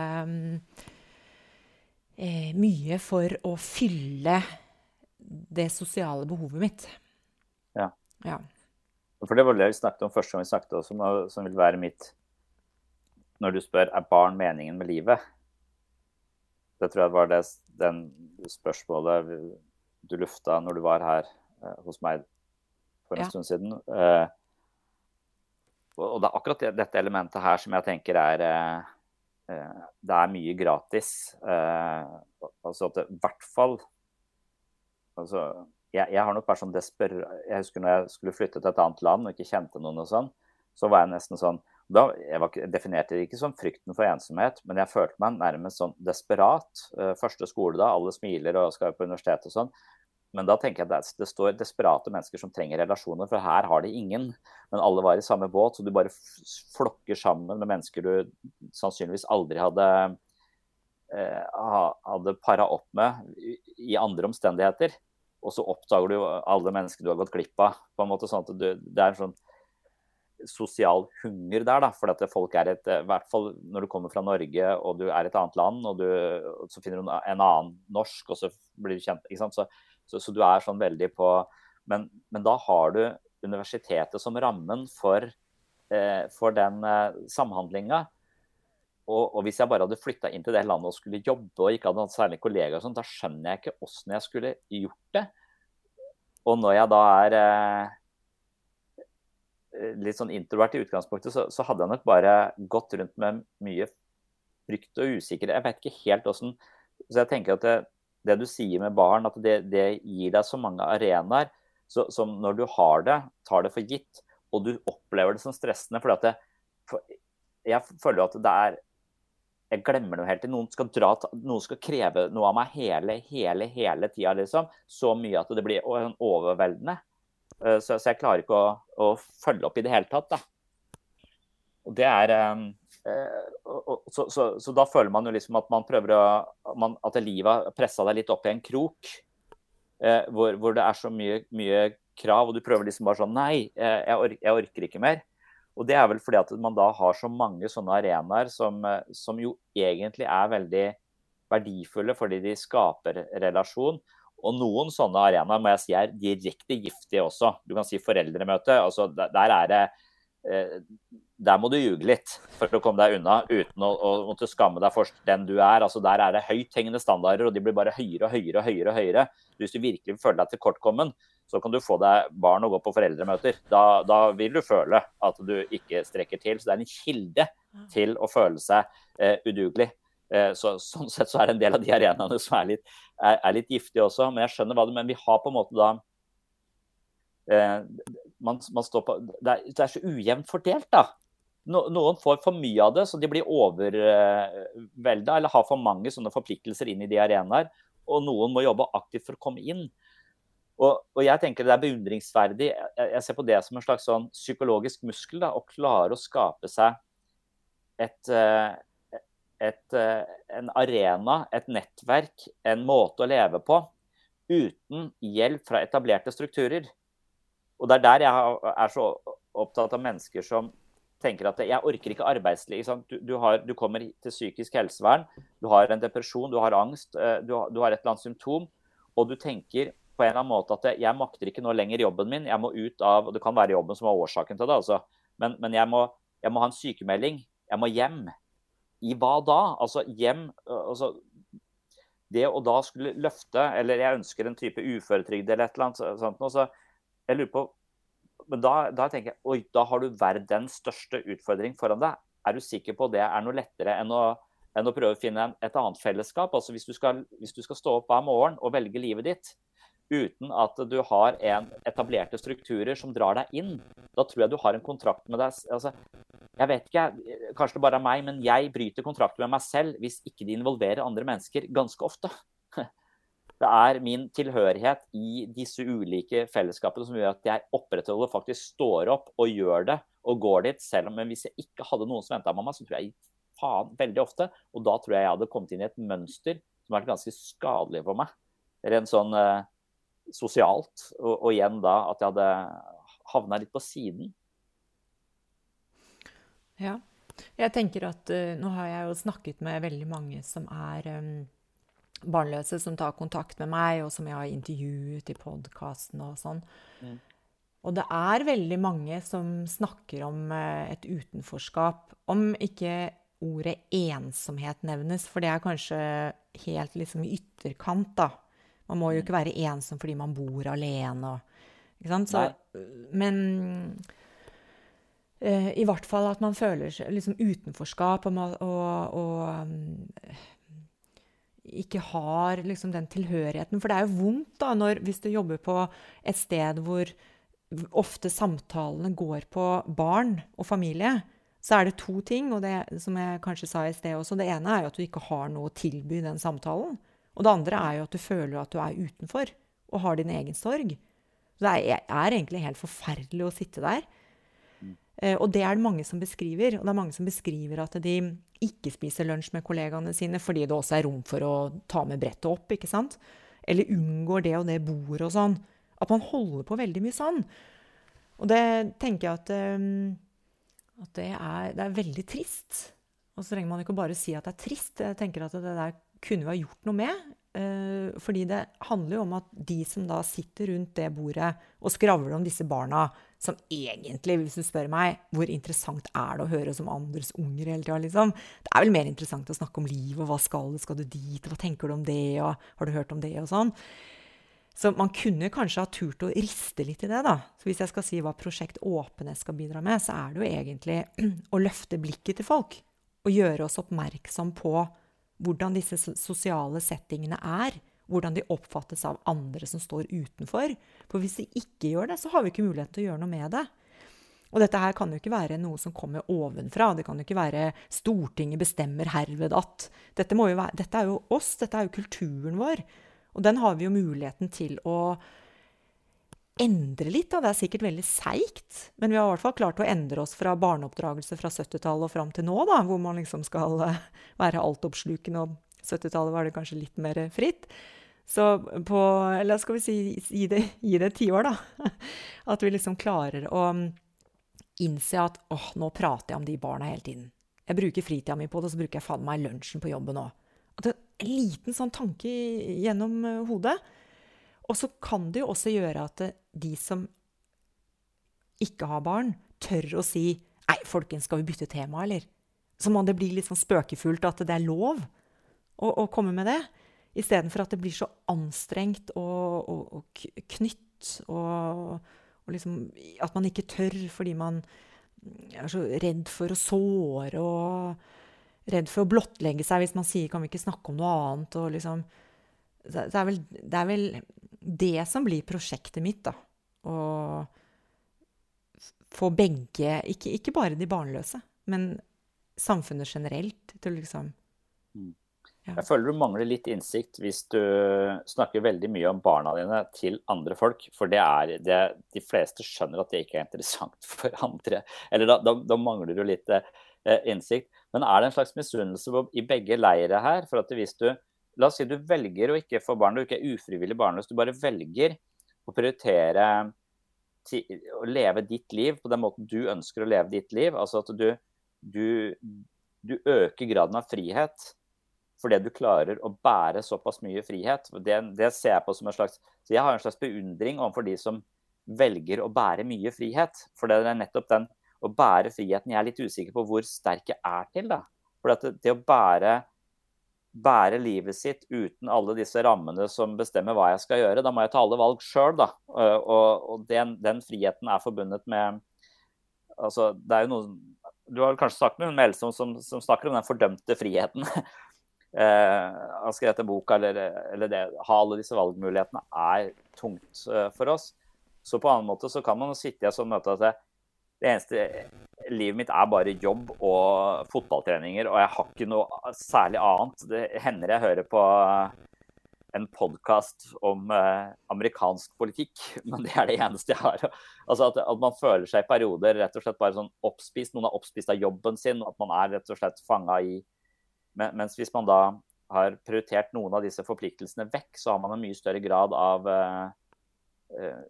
S1: eh, mye for å fylle det sosiale behovet mitt.
S2: Ja.
S1: ja.
S2: For det var det vi snakket om første gang vi snakket også, som vil være mitt Når du spør er barn meningen med livet. Det tror jeg var det den spørsmålet du lufta når du var her eh, hos meg for en ja. stund siden. Eh, og det er akkurat dette elementet her som jeg tenker er eh, eh Det er mye gratis. Eh, altså at det i hvert fall altså, jeg, jeg, har nok vært sånn desperat Jeg husker når jeg skulle flytte til et annet land og ikke kjente noen og sånn, så var jeg nesten sånn da, Jeg var, definerte det ikke som frykten for ensomhet, men jeg følte meg nærmest sånn desperat. Første skole da, alle smiler og skal på universitet og sånn. Men da tenker jeg at det, står desperate mennesker som trenger relasjoner, for her har de ingen. Men alle var i samme båt, så du bare flokker sammen med mennesker du sannsynligvis aldri hadde eh, hadde para opp med i andre omstendigheter og så oppdager du alle mennesker du har gått glipp av. på en måte sånn at du, Det er en sånn sosial hunger der. da, for at folk er et, i hvert fall Når du kommer fra Norge og du er et annet land, og, du, og så finner du en annen norsk, og så blir du kjent ikke sant, så, så, så du er sånn veldig på men, men, da har du universitetet som rammen for, eh, for den eh, samhandlinga. Og, og, hvis jeg bare hadde flytta inn til det landet og skulle jobbe og ikke hadde hatt særlig kollegaer, sånt, da skjønner jeg ikke åssen jeg skulle gjort det. Og når jeg da er eh, litt sånn introvert i utgangspunktet, så, så, hadde jeg nok bare gått rundt med mye frykt og usikkerhet. Jeg vet ikke helt åssen Så jeg tenker at det, det, du sier med barn, at det, det gir deg så mange arenaer som når du har det, tar det for gitt, og du opplever det som stressende. fordi at det, for jeg føler jo at det er jeg glemmer noe helt til. Noen skal, dra, noen skal kreve noe av meg hele, hele, hele tida, liksom. Så mye at det blir overveldende. Eh, så, så jeg klarer ikke å, å, følge opp i det hele tatt, da. Og det er eh så, så, så, da føler man jo liksom at man prøver å man, At livet har pressa deg litt opp i en krok. Eh, hvor, hvor, det er så mye, mye, krav, og du prøver liksom bare sånn Nei, eh, jeg, or jeg orker ikke mer. Og det er vel fordi at man da har så mange sånne arenaer som, eh, som jo egentlig er veldig verdifulle fordi de skaper relasjon. Og noen sånne arenaer må jeg si er direkte giftige også. Du kan si foreldremøte. altså Der er det eh, Der må du ljuge litt for å komme deg unna uten å, å måtte skamme deg for den du er. altså Der er det høythengende standarder, og de blir bare høyere og høyere. og høyere og høyere. Hvis du virkelig føler deg tilkortkommen, så kan du få deg barn og gå på foreldremøter. Da, da, vil du føle at du ikke strekker til. Så det er en kilde til å føle seg eh, udugelig. Eh, så, sånn sett så er det en del av de arenaene som er litt, er, er litt giftige også. Men jeg skjønner hva du mener. Vi har på en måte da eh, man, man på, det, er, det, er, så ujevnt fordelt, da. No, noen får for mye av det, så de blir overvelda eller har for mange sånne forpliktelser inn i de arenaer. Og noen må jobbe aktivt for å komme inn. Og, og, jeg tenker det er beundringsverdig. Jeg, jeg, ser på det som en slags sånn psykologisk muskel. Da, å klare å skape seg et, et, et, eh, en arena, et nettverk, en måte å leve på uten hjelp fra etablerte strukturer. Og det er der jeg er så opptatt av mennesker som tenker at jeg orker ikke arbeidsliv. Du, du, har, du, kommer til psykisk helsevern, du har en depresjon, du har angst, eh, du du har et eller annet symptom, og du tenker på en eller annen måte at jeg makter ikke nå lenger jobben min. Jeg må ut av og Det kan være jobben som er årsaken til det, altså. men, men jeg, må, jeg, må, ha en sykemelding. Jeg må hjem. I hva da? Altså hjem altså, Det å da skulle løfte Eller jeg ønsker en type uføretrygd eller et eller annet sånt noe, så jeg lurer på men da, da, tenker jeg oi, da har du verdens største utfordring foran deg. er du sikker på det er noe lettere enn å, enn å prøve å finne et annet fellesskap? Altså hvis du, skal, hvis du skal stå opp hver morgen og velge livet ditt uten at du har en etablerte strukturer som drar deg inn, da tror jeg du har en kontrakt med deg altså, Jeg vet ikke, kanskje det bare er meg, men jeg bryter kontrakten med meg selv hvis ikke de involverer andre mennesker ganske ofte. Det er min tilhørighet i disse ulike fellesskapene som gjør at jeg opprettholder, faktisk står opp og gjør det og går dit. Selv om hvis jeg ikke hadde noen som venta meg, så tror jeg faen veldig ofte. Og da tror jeg jeg hadde kommet inn i et mønster som har vært ganske skadelig for meg. Rent sånn eh, sosialt. Og, og, igjen da at jeg hadde havna litt på siden.
S1: Ja. Jeg tenker at uh, nå har jeg jo snakket med veldig mange som er um barnløse som tar kontakt med meg, og som jeg har intervjuet i podkasten og sånn. Mm. Og det er veldig mange som snakker om eh, et utenforskap. Om ikke ordet ensomhet nevnes, for det er kanskje helt liksom i ytterkant, da. Man må jo ikke være ensom fordi man bor alene og Ikke sant? Så, men uh, i hvert fall at man føler liksom utenforskap og, og, og um, ikke har liksom den tilhørigheten. For det er jo vondt da, når, hvis du jobber på et sted hvor ofte samtalene går på barn og familie. Så er det to ting, og det som jeg kanskje sa i sted også. Det ene er jo at du ikke har noe å tilby den samtalen. Og det andre er jo at du føler at du er utenfor og har din egen sorg. Så det er, er egentlig helt forferdelig å sitte der. Eh, og det er det mange som beskriver. Og det er mange som beskriver at de ikke spiser lunsj med kollegaene sine fordi det også er rom for å ta med brettet opp. ikke sant? Eller unngår det og det bordet og sånn. At man holder på veldig mye sånn. Og det tenker jeg at, um, at det, er, det, er, veldig trist. Og så trenger man ikke bare si at det er trist. Jeg tenker at det der kunne vi ha gjort noe med. Uh, fordi det handler jo om at de som da sitter rundt det bordet og skravler om disse barna, som egentlig, hvis du spør meg, hvor interessant er det å høre som andres unger hele tida, liksom? Det er vel mer interessant å snakke om livet, og hva skal du, skal du dit, hva tenker du om det, og har du hørt om det, og sånn. Så man kunne kanskje ha turt å riste litt i det, da. Så hvis jeg skal si hva Prosjekt Åpenhet skal bidra med, så er det jo egentlig å løfte blikket til folk. Og gjøre oss oppmerksom på hvordan disse sosiale settingene er hvordan de oppfattes av andre som står utenfor. For hvis de ikke gjør det, så har vi ikke mulighet til å gjøre noe med det. Og dette her kan jo ikke være noe som kommer ovenfra. Det kan jo ikke være 'Stortinget bestemmer herved at'. Dette, være, dette er jo oss, dette er jo kulturen vår. Og den har vi jo muligheten til å endre litt. Da. Det er sikkert veldig seigt, men vi har i hvert fall klart å endre oss fra barneoppdragelse fra 70-tallet og fram til nå, da, hvor man liksom skal være altoppslukende, og 70-tallet var det kanskje litt mer fritt. Så på Eller skal vi si gi det, gi det ti år, da. At vi liksom klarer å innse at åh, nå prater jeg om de barna hele tiden. Jeg bruker fritida mi på det, og så bruker jeg faen meg lunsjen på jobben òg. En liten sånn tanke gjennom eh, hodet. Og så kan det jo også gjøre at eh, de som ikke har barn, tør å si Nei, folkens, skal vi bytte tema, eller? Så må det bli litt sånn spøkefullt at det er lov å, å komme med det. Istedenfor at det blir så anstrengt og, og, og knytt. Og, og liksom at man ikke tør fordi man er så redd for å såre og redd for å blottlegge seg hvis man sier 'kan vi ikke snakke om noe annet'? Liksom, det, er vel, det, er vel, det som blir prosjektet mitt, da. Å få begge, ikke, ikke bare de barnløse, men samfunnet generelt, til liksom mm.
S2: Jeg føler du mangler litt innsikt hvis du snakker veldig mye om barna dine til andre folk. For det er det, De fleste skjønner at det ikke er interessant for andre. Eller da, da, da mangler du litt eh, innsikt. Men er det en slags misunnelse i begge leire her? For at hvis du La oss si du velger å ikke få barn, du ikke er ufrivillig barnløs. Du bare velger å prioritere å leve ditt liv på den måten du ønsker å leve ditt liv. Altså at du, du, du øker graden av frihet fordi du klarer å bære såpass mye frihet. Det, det, ser jeg på som en slags Så jeg har en slags beundring overfor de som velger å bære mye frihet. For det er nettopp den å bære friheten jeg er litt usikker på hvor sterk jeg er til. da. For det, det å bære, bære, livet sitt uten alle disse rammene som bestemmer hva jeg skal gjøre, da må jeg ta alle valg sjøl, da. Og, og den, den, friheten er forbundet med Altså, det er jo noe Du har kanskje snakket med hun Melsom som, som snakker om den fordømte friheten. eh, han skrev dette boka, eller, eller det, ha alle disse valgmulighetene er tungt uh, for oss. Så på en annen måte så kan man sitte i et sånt møte at det, det eneste livet mitt er bare jobb og fotballtreninger, og jeg har ikke noe særlig annet. Det hender jeg hører på en podkast om eh, amerikansk politikk, men det er det eneste jeg har. Altså at, at, man føler seg i perioder rett og slett bare sånn oppspist. Noen er oppspist av jobben sin, at man er rett og slett fanga i men, Mens hvis man da har prioritert noen av disse forpliktelsene vekk, så har man en mye større grad av eh, eh,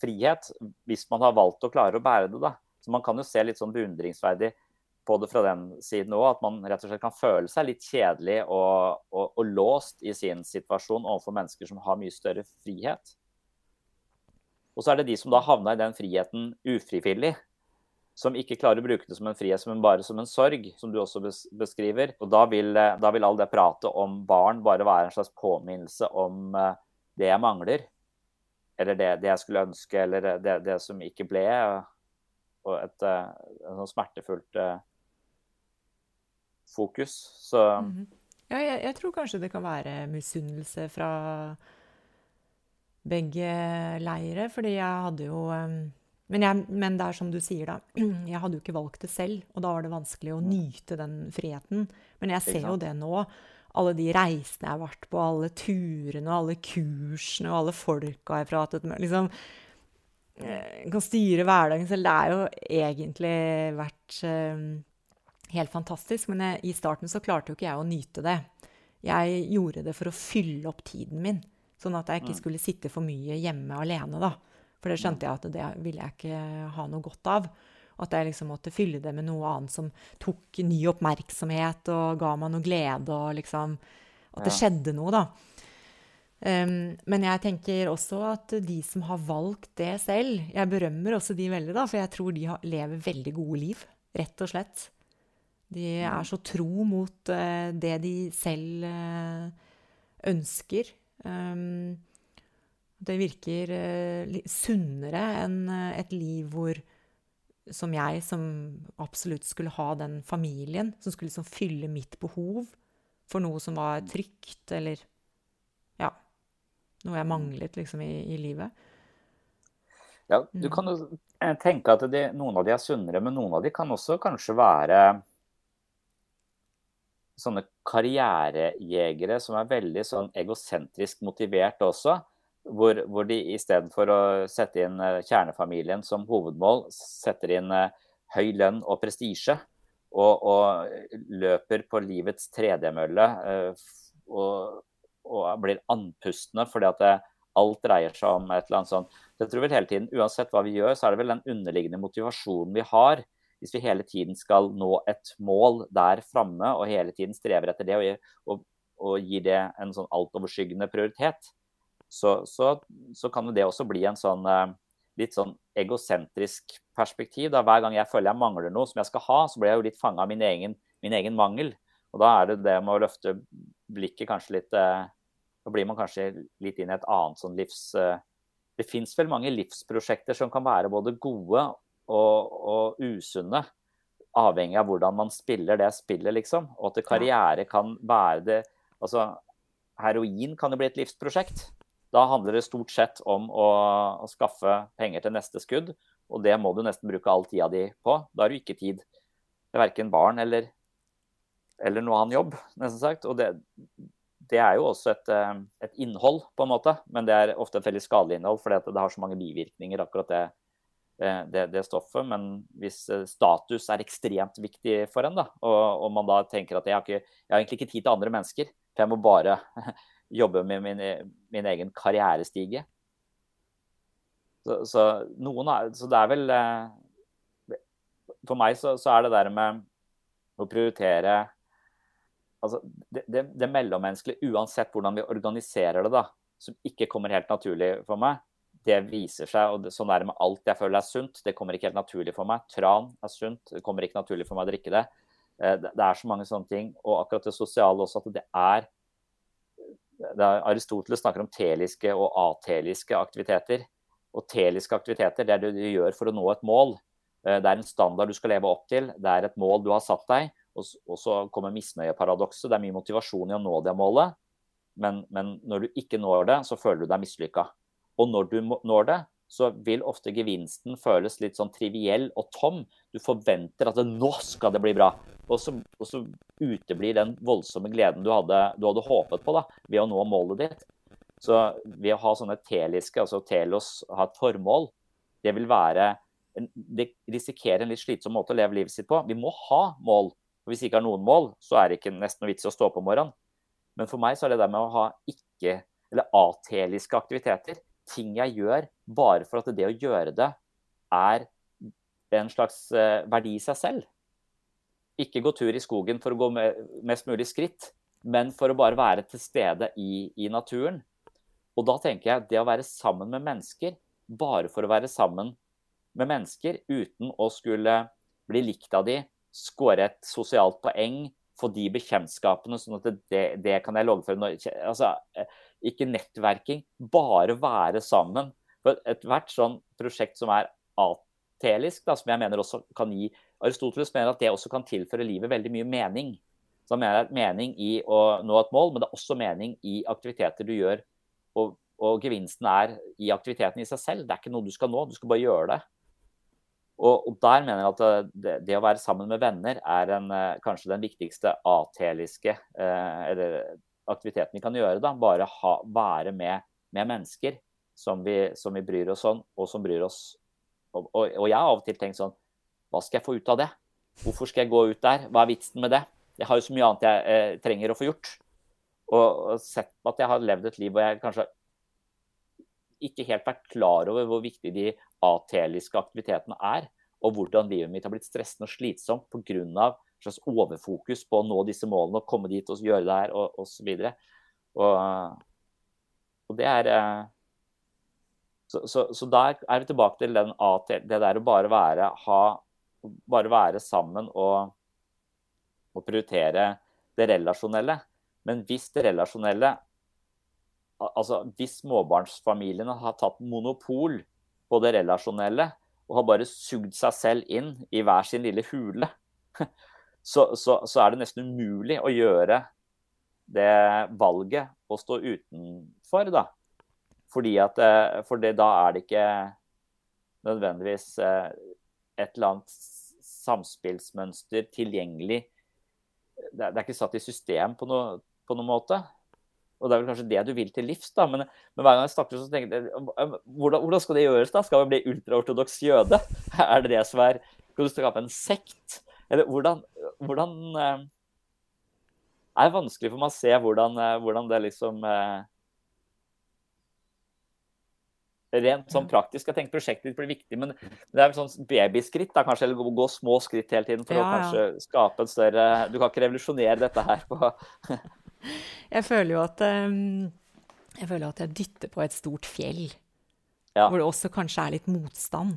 S2: frihet. Hvis man har valgt å klare å bære det, da. Så man kan jo se litt sånn beundringsverdig på det fra den siden òg. At man rett og slett kan føle seg litt kjedelig og, og, og, låst i sin situasjon overfor mennesker som har mye større frihet. Og så er det de som da havna i den friheten ufrivillig. Som ikke klarer å bruke det som en frihet, men bare som en sorg, som du også beskriver. Og da vil, da vil all det pratet om barn bare være en slags påminnelse om eh, det jeg mangler. Eller det, det jeg skulle ønske, eller det, det som ikke ble. Og et, eh, et, sånn smertefullt eh, fokus. Så mm -hmm.
S1: Ja, jeg, jeg, tror kanskje det kan være misunnelse fra begge leire, fordi jeg hadde jo men, jeg, men, det er som du sier, da. Jeg hadde jo ikke valgt det selv, og da var det vanskelig å nyte den friheten. Men jeg ser jo det nå. Alle de reisene jeg har vært på, alle turene og alle kursene og alle folka jeg pratet med. liksom, kan styre hverdagen selv. Det er jo egentlig vært um, helt fantastisk. Men jeg, i starten så klarte jo ikke jeg å nyte det. Jeg gjorde det for å fylle opp tiden min, sånn at jeg ikke mm. skulle sitte for mye hjemme alene. da. For det skjønte jeg at det ville jeg ikke ha noe godt av. At jeg liksom måtte fylle det med noe annet som tok ny oppmerksomhet og ga meg noe glede. og liksom, At det skjedde noe, da. Um, men jeg tenker også at de som har valgt det selv Jeg berømmer også de veldig, da, for jeg tror de har, lever veldig gode liv. Rett og slett. De er så tro mot uh, det de selv uh, ønsker. Um, det virker uh, sunnere enn et liv hvor som jeg, som absolutt skulle ha den familien, som skulle liksom fylle mitt behov for noe som var trygt, eller noe jeg manglet liksom i, i livet.
S2: Ja, du mm. kan jo tenke at de, noen av de er sunnere, men noen av de kan også kanskje være sånne karrierejegere som er veldig sånn egosentrisk motivert også. Hvor, hvor de istedenfor å sette inn eh, kjernefamilien som hovedmål, setter inn eh, høy lønn og prestisje. Og, og, løper på livets tredemølle eh, og, blir andpustne fordi at det, alt dreier seg om et eller annet sånt. Jeg tror vel hele tiden, Uansett hva vi gjør, så er det vel den underliggende motivasjonen vi har hvis vi hele tiden skal nå et mål der framme og hele tiden strever etter det og, og, og gir det en sånn altoverskyggende prioritet, så, så, så, kan det også bli en sånn eh, litt sånn egosentrisk perspektiv. Da. Hver gang jeg føler jeg mangler noe som jeg skal ha, så blir jeg jo litt fanga av min egen, min egen, mangel. Og da er det det med å løfte blikket kanskje litt eh, Da blir man kanskje litt inn i et annet sånn livs... Eh, det fins vel mange livsprosjekter som kan være både gode og, og, usunne. Avhengig av hvordan man spiller det spillet, liksom. Og at karriere kan være det Altså, heroin kan jo bli et livsprosjekt. Da handler det stort sett om å, å skaffe penger til neste skudd. Og det må du nesten bruke all tida di på. Da har du ikke tid til verken barn eller, eller noe annen jobb, nesten sagt. Og det, det er jo også et, eh, et, innhold, på en måte. Men det er ofte et veldig skadelig innhold, fordi det har så mange bivirkninger, akkurat det det, det, stoffet. Men hvis eh, status er ekstremt viktig for en, da, og, og man da tenker at jeg har, ikke, jeg har, egentlig ikke tid til andre mennesker, for jeg må bare jobbe med min, min egen karrierestige. Så, så, er, så, det er vel eh, For meg så, så, er det der med å prioritere altså det, det, det mellommenneskelige, uansett hvordan vi organiserer det, da, som ikke kommer helt naturlig for meg, det viser seg, og det, sånn er det med alt jeg føler er sunt. Det kommer ikke helt naturlig for meg. Tran er sunt, det kommer ikke naturlig for meg å drikke det. Eh, det, det er så mange sånne ting. Og akkurat det sosiale også, at det er, det er Aristoteles snakker om teliske og ateliske aktiviteter. Og teliske aktiviteter det er det du gjør for å nå et mål. Eh, det er en standard du skal leve opp til, det er et mål du har satt deg. Og, så kommer misnøyeparadokset. Det er mye motivasjon i å nå det målet, men, men når du ikke når det, så føler du deg mislykka. Og når du når det, så vil ofte gevinsten føles litt sånn triviell og tom. Du forventer at det, nå skal det bli bra. Og så, og så uteblir den voldsomme gleden du hadde, du hadde håpet på da, ved å nå målet ditt. Så ved å ha sånne teliske, altså telos, ha et formål, det vil være Det risikerer en litt slitsom måte å leve livet sitt på. Vi må ha mål. Og hvis vi ikke har noen mål, så er det ikke nesten noe vits i å stå opp om morgenen. Men for meg så er det der med å ha ikke, eller ateliske aktiviteter, ting jeg gjør bare for at det å gjøre det er en slags eh, verdi i seg selv. Ikke gå tur i skogen for å gå mest mulig skritt, men for å bare være til stede i, i naturen. Og da tenker jeg det å være sammen med mennesker bare for å være sammen med mennesker uten å skulle bli likt av de, skåre et sosialt poeng, få de bekjentskapene, sånn at det, det kan jeg loggføre altså, eh, Ikke nettverking, bare være sammen. For ethvert sånn prosjekt som er atelisk, da, som jeg mener også kan gi Aristoteles mener at det også kan tilføre livet veldig mye mening. Så han mener at mening i å nå et mål, men det er også mening i aktiviteter du gjør og, og, gevinsten er i aktiviteten i seg selv. Det er ikke noe du skal nå, du skal bare gjøre det. Og, og der mener jeg at eh, det, det, å være sammen med venner er en, eh, kanskje den viktigste ateliske eh, aktiviteten vi kan gjøre. da, Bare ha, være med, med mennesker som vi, som vi, bryr oss om, og som bryr oss og, og, og jeg har av og til tenkt sånn Hva skal jeg få ut av det? Hvorfor skal jeg gå ut der? Hva er vitsen med det? Jeg har jo så mye annet jeg eh, trenger å få gjort. Og, sett på at jeg har levd et liv hvor jeg kanskje ikke helt vært klar over hvor viktig de ateliske aktivitetene er. Og hvordan livet mitt har blitt stressende og slitsomt pga. slags overfokus på å nå disse målene og komme dit og gjøre det her og osv. Og, og det er eh, så, så, så, der er vi tilbake til den ATL, det der å bare være, ha, bare være sammen og, og prioritere det relasjonelle. Men hvis det relasjonelle Altså hvis småbarnsfamiliene har tatt monopol på det relasjonelle og har bare sugd seg selv inn i hver sin lille hule, så, så, så er det nesten umulig å gjøre det valget å stå utenfor, da. Fordi at eh, For det, da er det ikke nødvendigvis eh, et eller annet samspillsmønster tilgjengelig. Det er, ikke satt i system på noe, på noen måte. Og det er vel kanskje det du vil til livs, da. Men, men hver gang jeg snakker, så tenker jeg hvordan, hvordan skal det gjøres, da? Skal man bli ultraortodoks jøde? Er det det som er Skal du skape en sekt? Eller hvordan, hvordan er Det vanskelig for meg å se hvordan, eh, hvordan det liksom eh, Rent sånn praktisk. Jeg tenker prosjektet ditt blir viktig, men det er vel sånn babyskritt, da, kanskje, eller gå små skritt hele tiden for ja, å kanskje ja. skape en større Du kan ikke revolusjonere dette her på
S1: Jeg føler jo at um, jeg føler at jeg dytter på et stort fjell. Ja. Hvor det også kanskje er litt motstand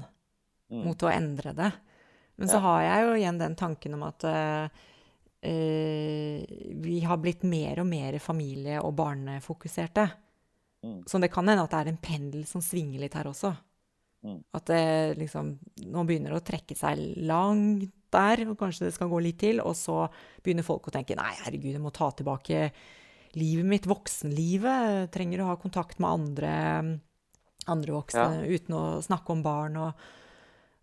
S1: mm. mot å endre det. Men så har jeg jo igjen den tanken om at uh, vi har blitt mer og mer familie- og barnefokuserte. Mm. Så det kan hende at det er en pendel som svinger litt her også. Mm. At det liksom Nå begynner det å trekke seg langt der, og kanskje det skal gå litt til. Og så begynner folk å tenke nei, herregud, jeg må ta tilbake livet mitt, voksenlivet. Trenger å ha kontakt med andre, andre voksne ja. uten å snakke om barn. Og,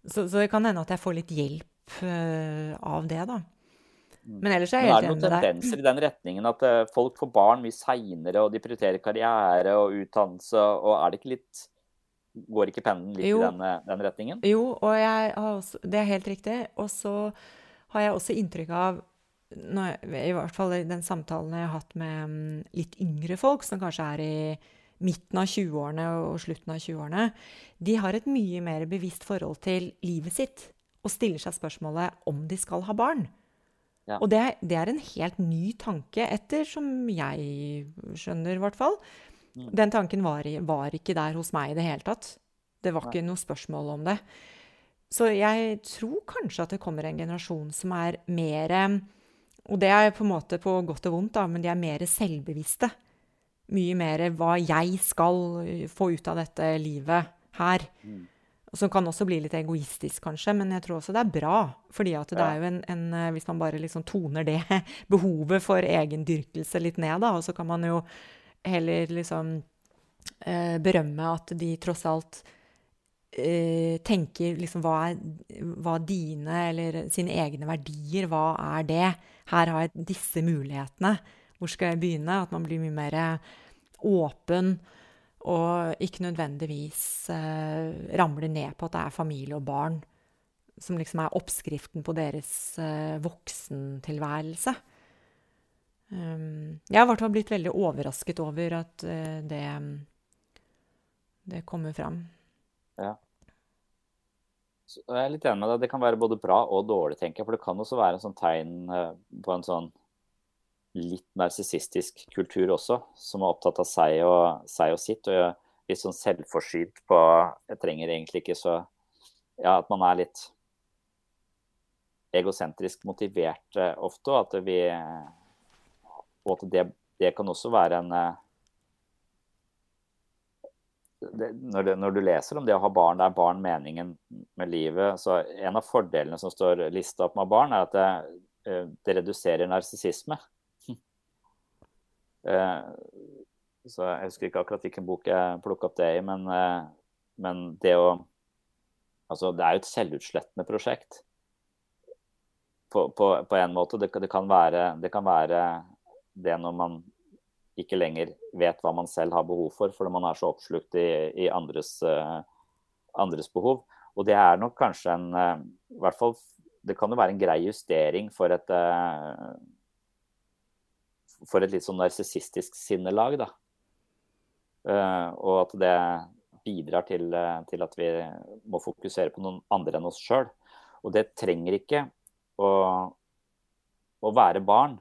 S1: så, så, det kan hende at jeg får litt hjelp uh, av det, da.
S2: Mm. Men ellers er jeg helt enig med deg. Er det noen tendenser i den retningen at uh, folk får barn mye seinere, og de prioriterer karriere og utdannelse, og er det ikke litt Går ikke pennen litt jo. i den, den, retningen?
S1: Jo, og også, det er helt riktig. Og så har jeg også inntrykk av når, I hvert fall i den samtalen jeg har hatt med um, litt yngre folk, som kanskje er i midten av 20-årene og slutten av 20-årene, de har et mye mer bevisst forhold til livet sitt og stiller seg spørsmålet om de skal ha barn. Ja. Og det, det, er en helt ny tanke, etter som jeg skjønner, i hvert fall. Mm. Den tanken var, var, ikke der hos meg i det hele tatt. Det var ikke noe spørsmål om det. Så jeg tror kanskje at det kommer en generasjon som er mer Og det er på en måte på godt og vondt, da, men de er mer selvbevisste. Mye mer hva jeg skal få ut av dette livet her. Mm. Som kan også bli litt egoistisk, kanskje, men jeg tror også det er bra. fordi at det
S2: Ja.
S1: er jo en, en eh, Hvis man bare liksom toner det behovet for egendyrkelse litt ned, da, og så kan man jo heller liksom eh, berømme at de tross alt eh, tenker liksom hva er hva dine eller sine egne verdier, hva er det? Her har jeg disse mulighetene. Hvor skal jeg begynne? At man blir mye mer åpen. Og ikke nødvendigvis eh, ramler ned på at det er familie og barn som liksom er oppskriften på deres eh, voksentilværelse. Um, jeg har i hvert fall blitt veldig overrasket over at eh, det, det kommer fram.
S2: Så jeg er litt enig med deg. Det kan være både bra og dårlig, tenker jeg. For det kan også være en sånn tegn eh, på en sånn litt narsissistisk kultur også, som er opptatt av seg og, seg og sitt. Og litt sånn selvforsynt på Jeg trenger egentlig ikke så Ja, at man er litt egosentrisk motivert eh, ofte, og at vi Og at det, det kan også være en eh, det, når, det, når, du leser om det å ha barn, det er barn meningen med livet. så En av fordelene som står lista opp med barn, er at det, eh, det reduserer narsissisme. så Jeg husker ikke akkurat hvilken bok jeg plukka opp det i, men, eh, men det å Altså, det er jo et selvutslettende prosjekt. På, på, på en måte. Det, det, kan være, det kan være det når man ikke lenger vet hva man selv har behov for, fordi man er så oppslukt i, i andres, uh, andres, behov. Og det er nok kanskje en uh, i hvert fall, Det kan jo være en grei justering for et uh, for et litt sånn narsissistisk sinnelag, da. og at det bidrar til, til, at vi må fokusere på noen andre enn oss sjøl. Og det trenger ikke å, å være barn.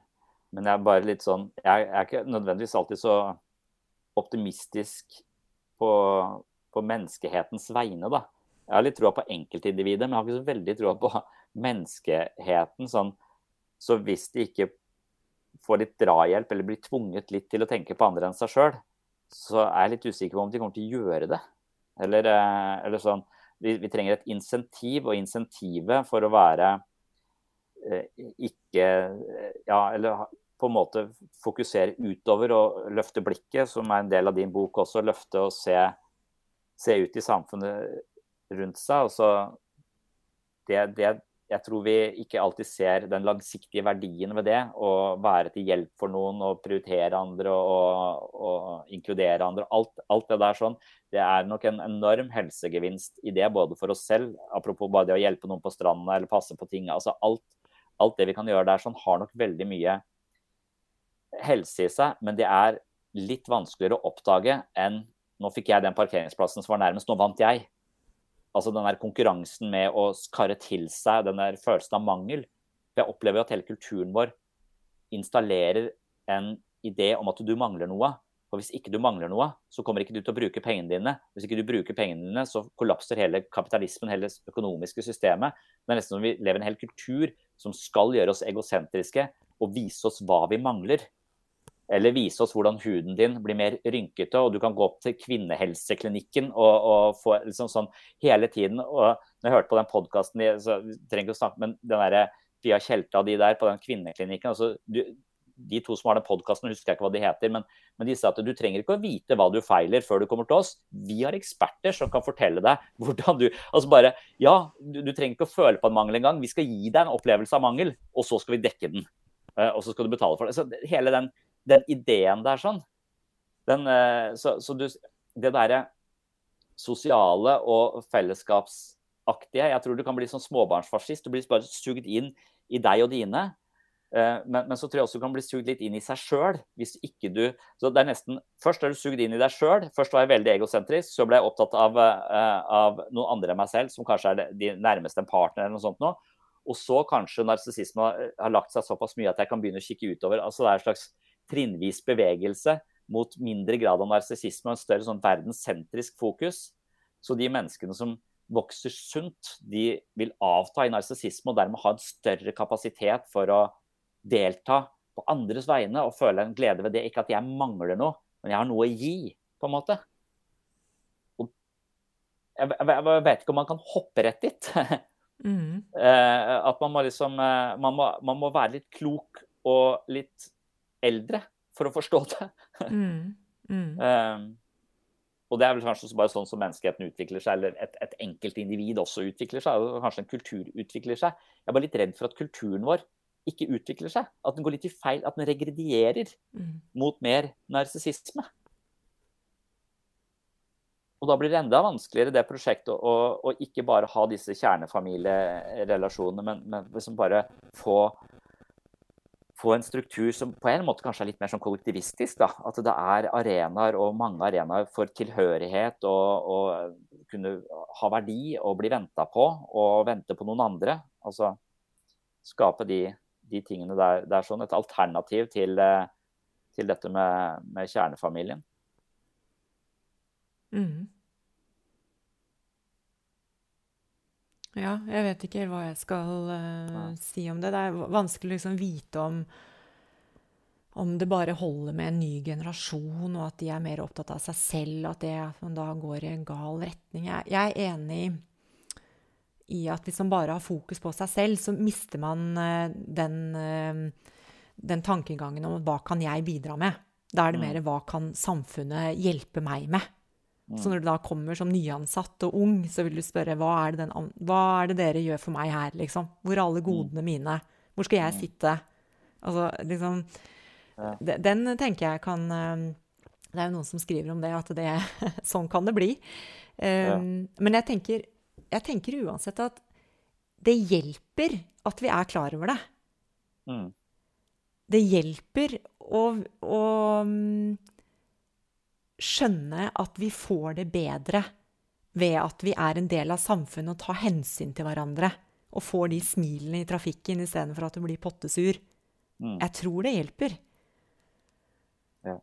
S2: Men jeg er bare litt sånn Jeg er ikke nødvendigvis alltid så optimistisk på, på menneskehetens vegne, da. Jeg har litt troa på enkeltindividet, men jeg har ikke så veldig troa på menneskeheten. Sånn, så hvis de ikke får litt drahjelp eller blir tvunget litt til å tenke på andre enn seg sjøl, så er jeg litt usikker på om de kommer til å gjøre det. Eller, eller sånn vi, vi, trenger et insentiv, og insentivet for å være eh, ikke Ja, eller på en måte fokusere utover og løfte blikket, som er en del av din bok også. Løfte og se, se ut i samfunnet rundt seg. Altså, så det, det, jeg tror vi ikke alltid ser den langsiktige verdien ved det. Å være til hjelp for noen og prioritere andre og, og inkludere andre. Alt, alt, det der sånn. Det er nok en enorm helsegevinst i det, både for oss selv, apropos bare det å hjelpe noen på stranda eller passe på ting. altså alt, alt det vi kan gjøre der, sånn, har nok veldig mye helse i seg, men det er litt vanskeligere å oppdage enn nå fikk jeg den parkeringsplassen som var nærmest, nå vant jeg. Altså den der konkurransen med å skarre til seg den der følelsen av mangel. Jeg opplever at hele kulturen vår installerer en idé om at du mangler noe. Og hvis ikke du mangler noe, så kommer ikke du til å bruke pengene dine. Hvis ikke du bruker pengene dine, så kollapser hele kapitalismen, hele økonomiske systemet. Det er nesten som vi lever i en hel kultur som skal gjøre oss egosentriske og vise oss hva vi mangler. Eller vise oss hvordan huden din blir mer rynkete, og du kan gå opp til kvinnehelseklinikken og, og få liksom sånn hele tiden. Og når jeg hørte på den podkasten, så trenger ikke å snakke, men den derre Pia Tjelta og de der på den kvinneklinikken altså, du, De to som har den podkasten, husker jeg ikke hva de heter, men, men, de sa at du trenger ikke å vite hva du feiler før du kommer til oss. Vi har eksperter som kan fortelle deg hvordan du Altså bare Ja, du, du trenger ikke å føle på en mangel engang. Vi skal gi deg en opplevelse av mangel, og så skal vi dekke den. Og så skal du betale for det. Så hele den den ideen der sånn den, så, så du, Det derre sosiale og fellesskapsaktige Jeg tror du kan bli sånn småbarnsfascist. Du blir bare sugd inn i deg og dine. Men, men, så tror jeg også du kan bli sugd litt inn i seg sjøl. Hvis ikke du så det er nesten, Først er du sugd inn i deg sjøl. Først var jeg veldig egosentrisk. Så ble jeg opptatt av, av noen andre enn meg selv, som kanskje er de nærmeste en partner eller noe sånt nå. Og så kanskje narsissisme har lagt seg såpass mye at jeg kan begynne å kikke utover. altså Det er en slags trinnvis bevegelse mot mindre grad av narsissisme og en større sånn verdenssentrisk fokus. Så de menneskene som vokser sunt, de vil avta i narsissisme og dermed ha en større kapasitet for å delta på andres vegne og føle en glede ved det. Ikke at jeg mangler noe, men jeg har noe å gi, på en måte. Og jeg, jeg, vet ikke om man kan hoppe rett dit. mm. eh, at man må liksom eh, man må, man må, være litt klok og litt eldre for å forstå det. mm. Mm. Um, og det er vel kanskje bare sånn som menneskeheten utvikler seg, eller et, et enkeltindivid også utvikler seg, og kanskje en kultur utvikler seg. Jeg er bare litt redd for at kulturen vår ikke utvikler seg. At den går litt i feil, at den regredierer mm. mot mer narsissisme. Og da blir det enda vanskeligere det prosjektet å, å ikke bare ha disse kjernefamilierelasjonene, men, men liksom bare få få en struktur som på en måte kanskje er litt mer sånn kollektivistisk. Da. At det er arenaer og mange arenaer for tilhørighet og, og kunne ha verdi og bli venta på og vente på noen andre. Altså skape de, de tingene der. Det er sånn et alternativ til, eh, til dette med, med kjernefamilien.
S1: Mm. Ja, jeg vet ikke hva jeg skal uh, si om det. Det er vanskelig å liksom vite om, om det bare holder med en ny generasjon, og at de er mer opptatt av seg selv, at det at man da går i en gal retning. Jeg, jeg er enig i at hvis man bare har fokus på seg selv, så mister man uh, den, uh, den tankegangen om hva kan jeg bidra med. Da er det mm. mer hva kan samfunnet hjelpe meg med. Så når du da kommer som nyansatt og ung, så vil du spørre hva er det, den, hva er det dere gjør for meg her, liksom? Hvor er alle mm. godene mine? Hvor skal jeg mm. sitte? Altså, liksom Den tenker jeg kan eh, Det er jo noen som skriver om det, at det Sånn kan det bli. Um, men jeg tenker, jeg tenker uansett at det hjelper at vi er klar over det. Mm. Det hjelper å, å skjønne at vi får det bedre ved at vi er en del av samfunnet og tar hensyn til hverandre. Og får de smilene i trafikken istedenfor at du blir pottesur. Mm. Jeg tror det hjelper. Ja.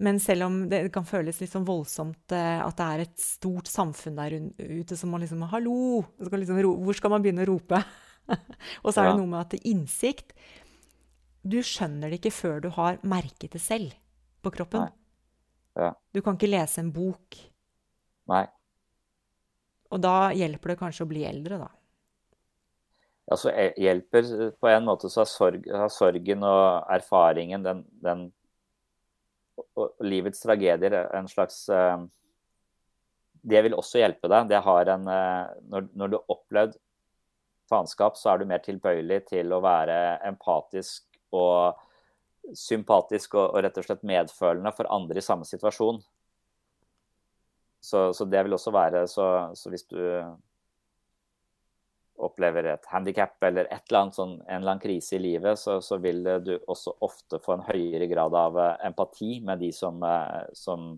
S1: Men selv om det kan føles litt sånn voldsomt eh, at det er et stort samfunn der ute som må liksom Hallo! Skal liksom, hvor skal man begynne å rope? og så er det noe med at innsikt Du skjønner det ikke før du har merket det selv på kroppen. Nei. Ja. Du kan ikke lese en bok.
S2: Nei.
S1: Og da hjelper det kanskje å bli eldre, da.
S2: Ja, så hjelper på en måte så har, sorg, har sorgen og erfaringen, den, den og livets tragedier, en slags Det vil også hjelpe deg. Det har en når, når, du har opplevd faenskap, så er du mer tilbøyelig til å være empatisk og sympatisk og, og, rett og slett medfølende for andre i samme situasjon. Så, så det vil også være så, så, hvis du opplever et handikap eller et eller annet sånn, en eller annen krise i livet, så, så, vil du også ofte få en høyere grad av uh, empati med de som, uh, som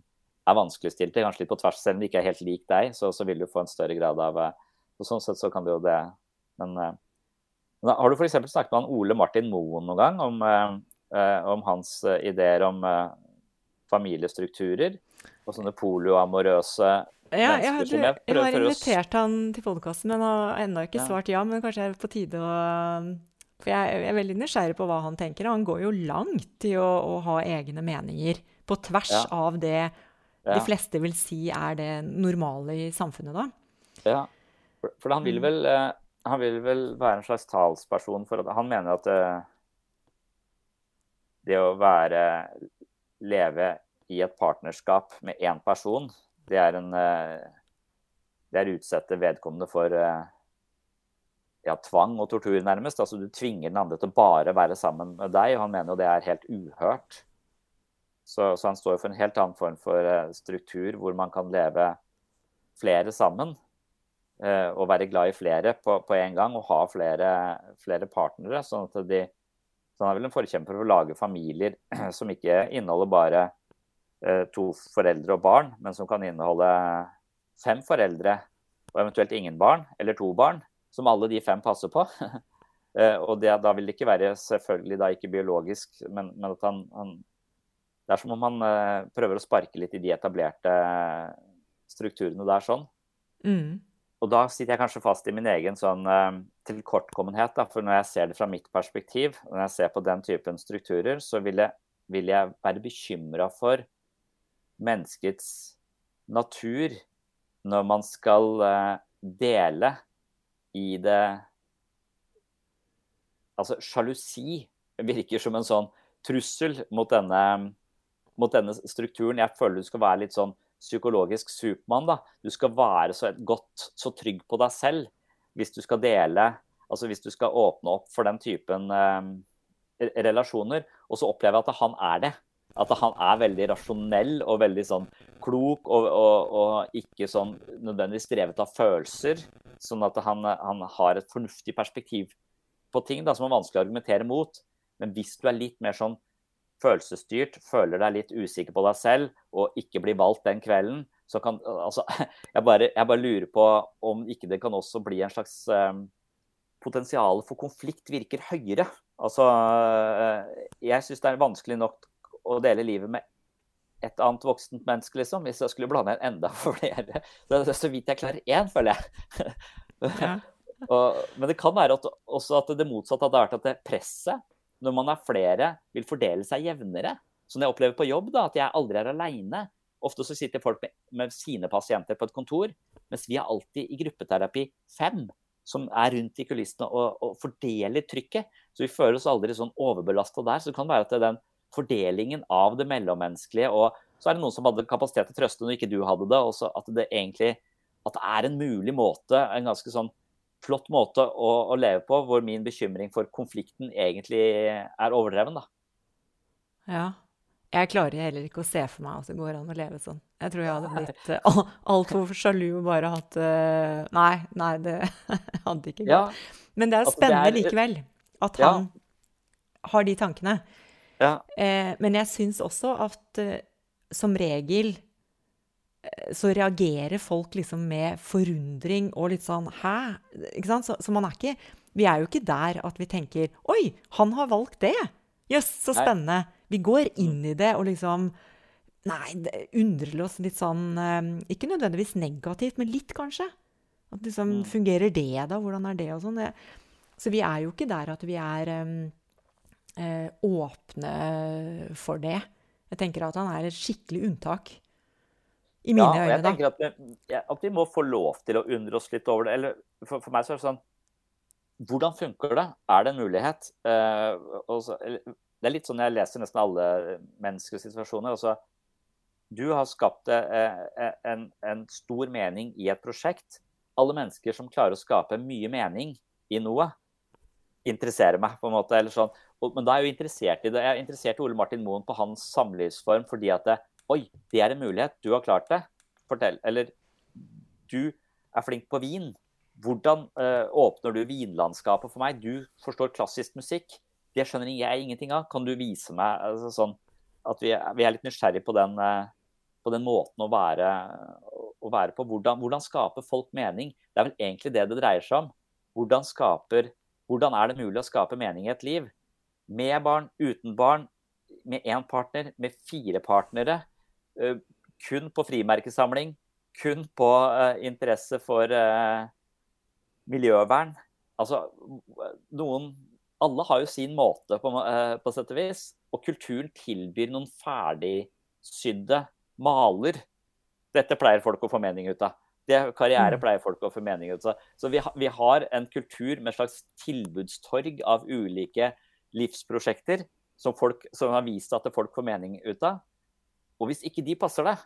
S2: er vanskeligstilte, kanskje litt på tvers, selv om de ikke er helt lik deg, så, så vil du få en større grad av og Sånn sett så kan du jo det. Men, men har du f.eks. snakket med han Ole Martin Moen noen gang om Eh, om hans eh, ideer om eh, familiestrukturer og sånne polioamorøse
S1: ja, jeg, hadde, jeg, jeg har invitert han til podkasten, men har ennå ikke ja. svart ja. Men kanskje er det på tide å For jeg, er veldig nysgjerrig på hva han tenker. Han går jo langt i å, å ha egne meninger på tvers ja. av det de fleste vil si er det normale i samfunnet, da.
S2: Ja, for, for han, vil mm. vel, han vil vel være en slags talsperson for at Han mener at det å være leve i et partnerskap med én person, det er en eh, Det er å utsette vedkommende for eh, ja, tvang og tortur, nærmest. Altså, du tvinger den andre til å bare være sammen med deg, og han mener jo det er helt uhørt. Så, så han står for en helt annen form for eh, struktur, hvor man kan leve flere sammen. Og være glad i flere på, på en gang, og ha flere, flere partnere. sånn at de så han er vel en forkjemper for å lage familier som ikke inneholder bare eh, to foreldre og barn, men som kan inneholde fem foreldre og eventuelt ingen barn, eller to barn, som alle de fem passer på. Eh, og det, da vil det ikke være selvfølgelig da ikke biologisk, men, men at han, han, Det er som om han uh, prøver å sparke litt i de etablerte strukturene der sånn. Mm. Og da sitter jeg kanskje fast i min egen sånn uh, tilkortkommenhet. Da. For når jeg ser det fra mitt perspektiv, når jeg ser på den typen strukturer, så vil jeg, vil jeg være bekymra for menneskets natur når man skal eh, dele i det Altså, sjalusi virker som en sånn trussel mot denne, mot denne strukturen. Jeg føler du skal være litt sånn psykologisk Supermann. da. Du skal være så godt, så trygg på deg selv hvis du skal dele Altså hvis du skal åpne opp for den typen eh, relasjoner. Og så opplever jeg at han er det. At han er veldig rasjonell og veldig sånn klok og, og, og ikke sånn nødvendigvis drevet av følelser. Sånn at han, han har et fornuftig perspektiv på ting da, som er vanskelig å argumentere mot. Men hvis du er litt mer sånn følelsesstyrt, føler deg litt usikker på deg selv og ikke blir valgt den kvelden, så kan Altså, jeg bare, jeg bare lurer på om ikke det kan også bli en slags um, Potensialet for konflikt virker høyere. Altså, uh, jeg syns det er vanskelig nok å dele livet med et annet voksent menneske, liksom, hvis jeg skulle blande inn enda flere. Så, så vidt jeg klarer én, føler jeg. Ja. og, men det kan være at, også at det motsatte hadde vært at det presset når man er flere, vil fordele seg jevnere. Så når jeg opplever på jobb da, at jeg aldri er aleine Ofte så sitter folk med, med, sine pasienter på et kontor, mens vi er alltid i gruppeterapi fem som er rundt i kulissene og, og fordeler trykket. Så vi føler oss aldri sånn overbelasta der. Så det kan være at det er den fordelingen av det mellommenneskelige og så er det noen som hadde kapasitet til å trøste når ikke du hadde det. og at det egentlig at det er en mulig måte, en ganske sånn flott måte å, å, leve på, hvor min bekymring for konflikten egentlig er overdreven. da.
S1: Ja. Jeg klarer heller ikke å se for meg at det går an å leve sånn. Jeg tror jeg hadde blitt uh, altfor sjalu og bare hatt uh, Nei, nei, det hadde ikke gått. Ja. Men det er spennende det er, likevel at han ja. har de tankene. Ja. Eh, men jeg syns også at uh, som regel så reagerer folk liksom med forundring og litt sånn Hæ? Ikke sant? Så, så, man er ikke Vi er jo ikke der at vi tenker Oi, han har valgt det! Jøss, yes, så spennende. Vi går inn i det og liksom Nei, undrer oss litt sånn um, Ikke nødvendigvis negativt, men litt, kanskje. At liksom mm. Fungerer det, da? Hvordan er det? Og sånn. Så vi er jo ikke der at vi er um, åpne for det. Jeg tenker at han er et skikkelig unntak. I mine ja, øyne,
S2: jeg tenker at vi, at vi, må få lov til å undre oss litt over det. Eller for, for meg så er det sånn Hvordan funker det? Er det en mulighet? Uh, så, det er litt sånn jeg leser nesten alle menneskers situasjoner. Altså, du har skapt uh, en, en, stor mening i et prosjekt. Alle mennesker som klarer å skape mye mening i noe, interesserer meg. på en måte, eller sånn. Men da er jeg jo interessert i det. Jeg er interessert i Ole Martin Moen på hans samlivsform fordi at det, Oi, det er en mulighet. Du har klart det. Fortell. Eller du er flink på vin. Hvordan uh, åpner du vinlandskapet for meg? Du forstår klassisk musikk. Det skjønner jeg ingenting av. Kan du vise meg altså, sånn at vi, vi, er litt nysgjerrig på den, uh, på den måten å være, å være på? Hvordan, hvordan skaper folk mening? Det er vel egentlig det det dreier seg om. Hvordan, skaper, hvordan er det mulig å skape mening i et liv? Med barn, uten barn, med én partner, med fire partnere. Eh, kun på frimerkesamling, kun på uh, interesse for uh, miljøvern. Altså, noen Alle har jo sin måte, på, på sett og vis. Og kulturen tilbyr noen ferdigsydde maler. Dette pleier folk å få mening ut av. Det karriere mm. pleier folk å få mening ut av. Så vi, vi har en kultur med et slags tilbudstorg av ulike livsprosjekter som, folk, som har vist at folk får mening ut av. Og hvis ikke de passer deg,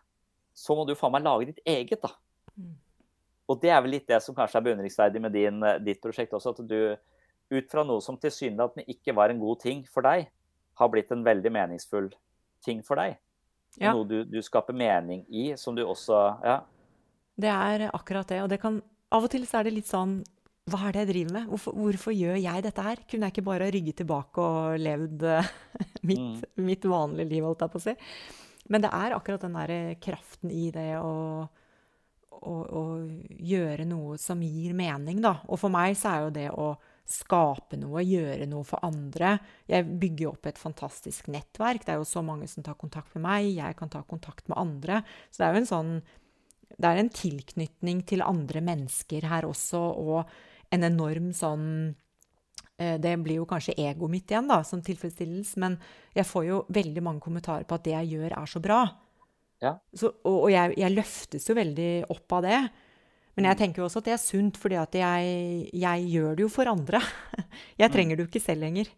S2: så må du faen meg lage ditt eget, da. Mm. Og det er vel litt det som kanskje er beundringsverdig med din, eh, ditt prosjekt også. At du ut fra noe som tilsynelatende ikke var en god ting for deg, har blitt en veldig meningsfull ting for deg. Ja. Noe du, du, skaper mening i, som du også Ja.
S1: Det er akkurat det. Og det kan Av og til så er det litt sånn Hva er det jeg driver med? Hvorfor, hvorfor gjør jeg dette her? Kunne jeg ikke bare rygget tilbake og levd eh, mitt, mm. mitt vanlige liv, holdt jeg på å si? Men det er akkurat den der kraften i det å, å, å, gjøre noe som gir mening, da. Og for meg så er jo det å skape noe, gjøre noe for andre Jeg bygger opp et fantastisk nettverk. Det er jo så mange som tar kontakt med meg. Jeg kan ta kontakt med andre. Så det er jo en sånn Det er en tilknytning til andre mennesker her også, og en enorm sånn det blir jo kanskje egoet mitt igjen da, som tilfredsstilles, men jeg får jo veldig mange kommentarer på at det jeg gjør, er så bra.
S2: Ja.
S1: Så, og og jeg, jeg løftes jo veldig opp av det. Men jeg tenker jo også at det er sunt, fordi at jeg, jeg gjør det jo for andre. Jeg trenger det jo ikke selv lenger.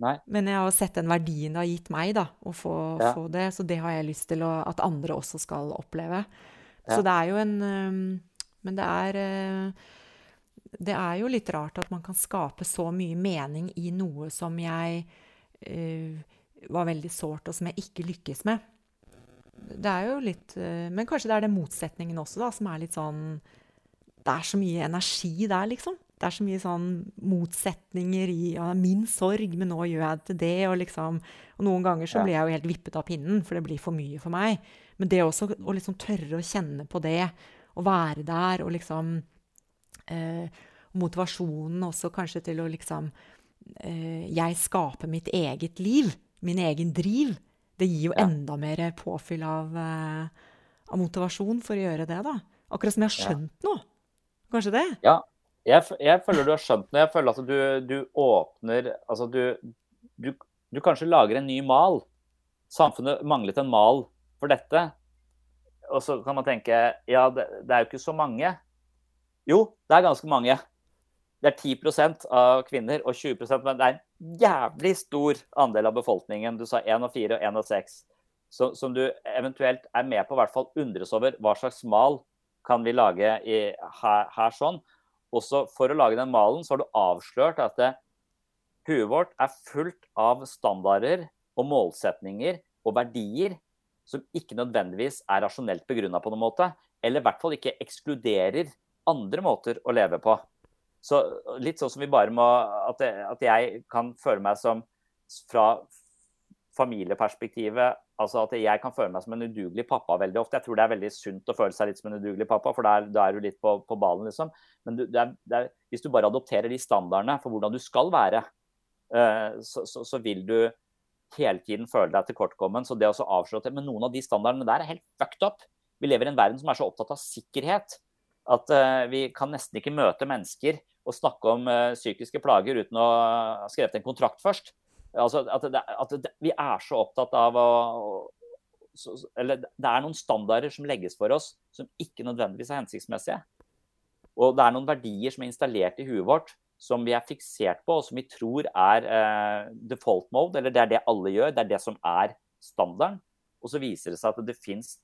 S2: Nei.
S1: Men jeg har sett den verdien det har gitt meg, da, å få,
S2: Ja.
S1: få det. Så det har jeg lyst til å, at andre også skal oppleve.
S2: Ja.
S1: Så det er jo en Men det er øh, Det er jo litt rart at man kan skape så mye mening i noe som jeg uh, var veldig sårt, og som jeg ikke lykkes med. Det er jo litt uh, Men kanskje det er den motsetningen også, da, som er litt sånn Det er så mye energi der, liksom. Det er så mye sånn motsetninger i ja, min sorg, men nå gjør jeg det til det. Og, liksom, og noen ganger så blir jeg jo helt vippet av pinnen, for det blir for mye for meg. Men det også å liksom tørre å kjenne på det, å være der og liksom eh, Motivasjonen også kanskje til å liksom eh, Jeg skaper mitt eget liv. Min egen driv. Det gir jo
S2: Ja.
S1: enda mer påfyll av, eh, av motivasjon for å gjøre det, da. Akkurat som jeg har
S2: Ja.
S1: skjønt noe. Kanskje det?
S2: Ja, jeg, jeg føler du har skjønt noe. Jeg føler at du, du åpner Altså, du, du, du kanskje lager en ny mal. Samfunnet manglet en mal for dette. Og så kan man tenke ja, det, det er jo ikke så mange. Jo, det er ganske mange. Det er 10% av kvinner og 20% men det er en jævlig stor andel av befolkningen. Du sa 1 av 4 og 1 av 6. Som, som du eventuelt er med på å hvert fall undres over hva slags mal kan vi lage i, her, her sånn. Også for å lage den malen så har du avslørt at det, huet vårt er fullt av standarder og målsetninger og verdier som ikke nødvendigvis er rasjonelt begrunna på noen måte. Eller i hvert fall ikke ekskluderer andre måter å leve på. Så litt sånn som vi bare må At, at jeg kan føle meg som fra familieperspektivet altså at jeg kan føle meg som en udugelig pappa veldig ofte. Jeg tror det er veldig sunt å føle seg litt som en udugelig pappa, for da er du litt på, på ballen, liksom. Men du, det er, det er, hvis du bare adopterer de standardene for hvordan du skal være, eh, så, så, så vil du hele tiden føle deg tilkortkommen. Så det å avslå til Men noen av de standardene der er helt fucked up. Vi lever i en verden som er så opptatt av sikkerhet at eh, vi kan nesten ikke møte mennesker og snakke om eh, psykiske plager uten å ha skrevet en kontrakt først. Altså, at det, at det, vi er så opptatt av å Eller det er noen standarder som legges for oss som ikke nødvendigvis er hensiktsmessige. Og det er noen verdier som er installert i huet vårt som vi er fiksert på, og som vi tror er eh, default mode, eller det er det alle gjør, det er det som er standarden. Og så viser det seg at det fins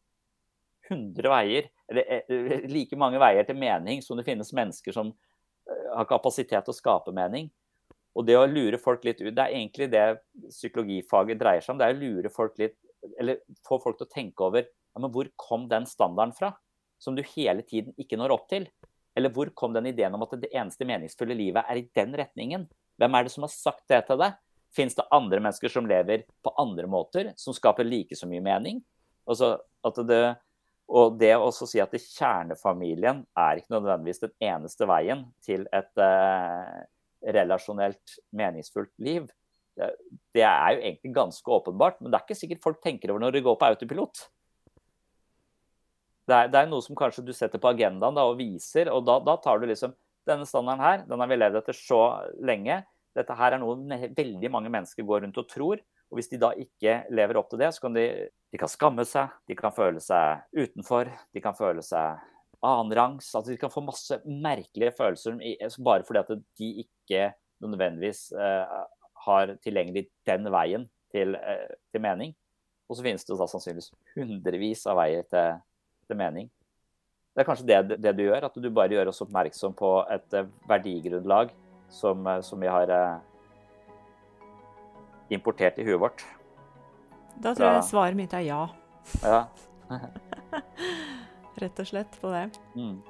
S2: 100 veier, eller eh, like mange veier til mening som det finnes mennesker som eh, har kapasitet til å skape mening. Og det å lure folk litt ut, det er egentlig det psykologifaget dreier seg om. Det er å lure folk litt, eller få folk til å tenke over ja, men hvor kom den standarden fra, som du hele tiden ikke når opp til? Eller hvor kom den ideen om at det eneste meningsfulle livet er i den retningen? Hvem er det som har sagt det til deg? Fins det andre mennesker som lever på andre måter, som skaper like så mye mening? Altså, at det, og det å si at kjernefamilien er ikke nødvendigvis den eneste veien til et eh, relasjonelt meningsfullt liv, det, er jo egentlig ganske åpenbart. Men det er ikke sikkert folk tenker over når de går på autopilot. Det er, det er noe som kanskje du setter på agendaen da, og viser, og da, da, tar du liksom Denne standarden her, den har vi levd etter så lenge. Dette her er noe veldig mange mennesker går rundt og tror. Og hvis de da ikke lever opp til det, så kan de, de kan skamme seg, de kan føle seg utenfor, de kan føle seg annenrangs. Altså de kan få masse merkelige følelser bare fordi at de ikke nødvendigvis uh, har tilgjengelig den veien til, uh, til mening. Og så finnes det da sannsynligvis hundrevis av veier til, til mening. Det er kanskje det, det, du gjør, at du bare gjør oss oppmerksom på et uh, verdigrunnlag som, som vi har importert i huet vårt.
S1: Da tror jeg svaret mitt er ja.
S2: Ja.
S1: Rett og slett på det.
S2: Mm.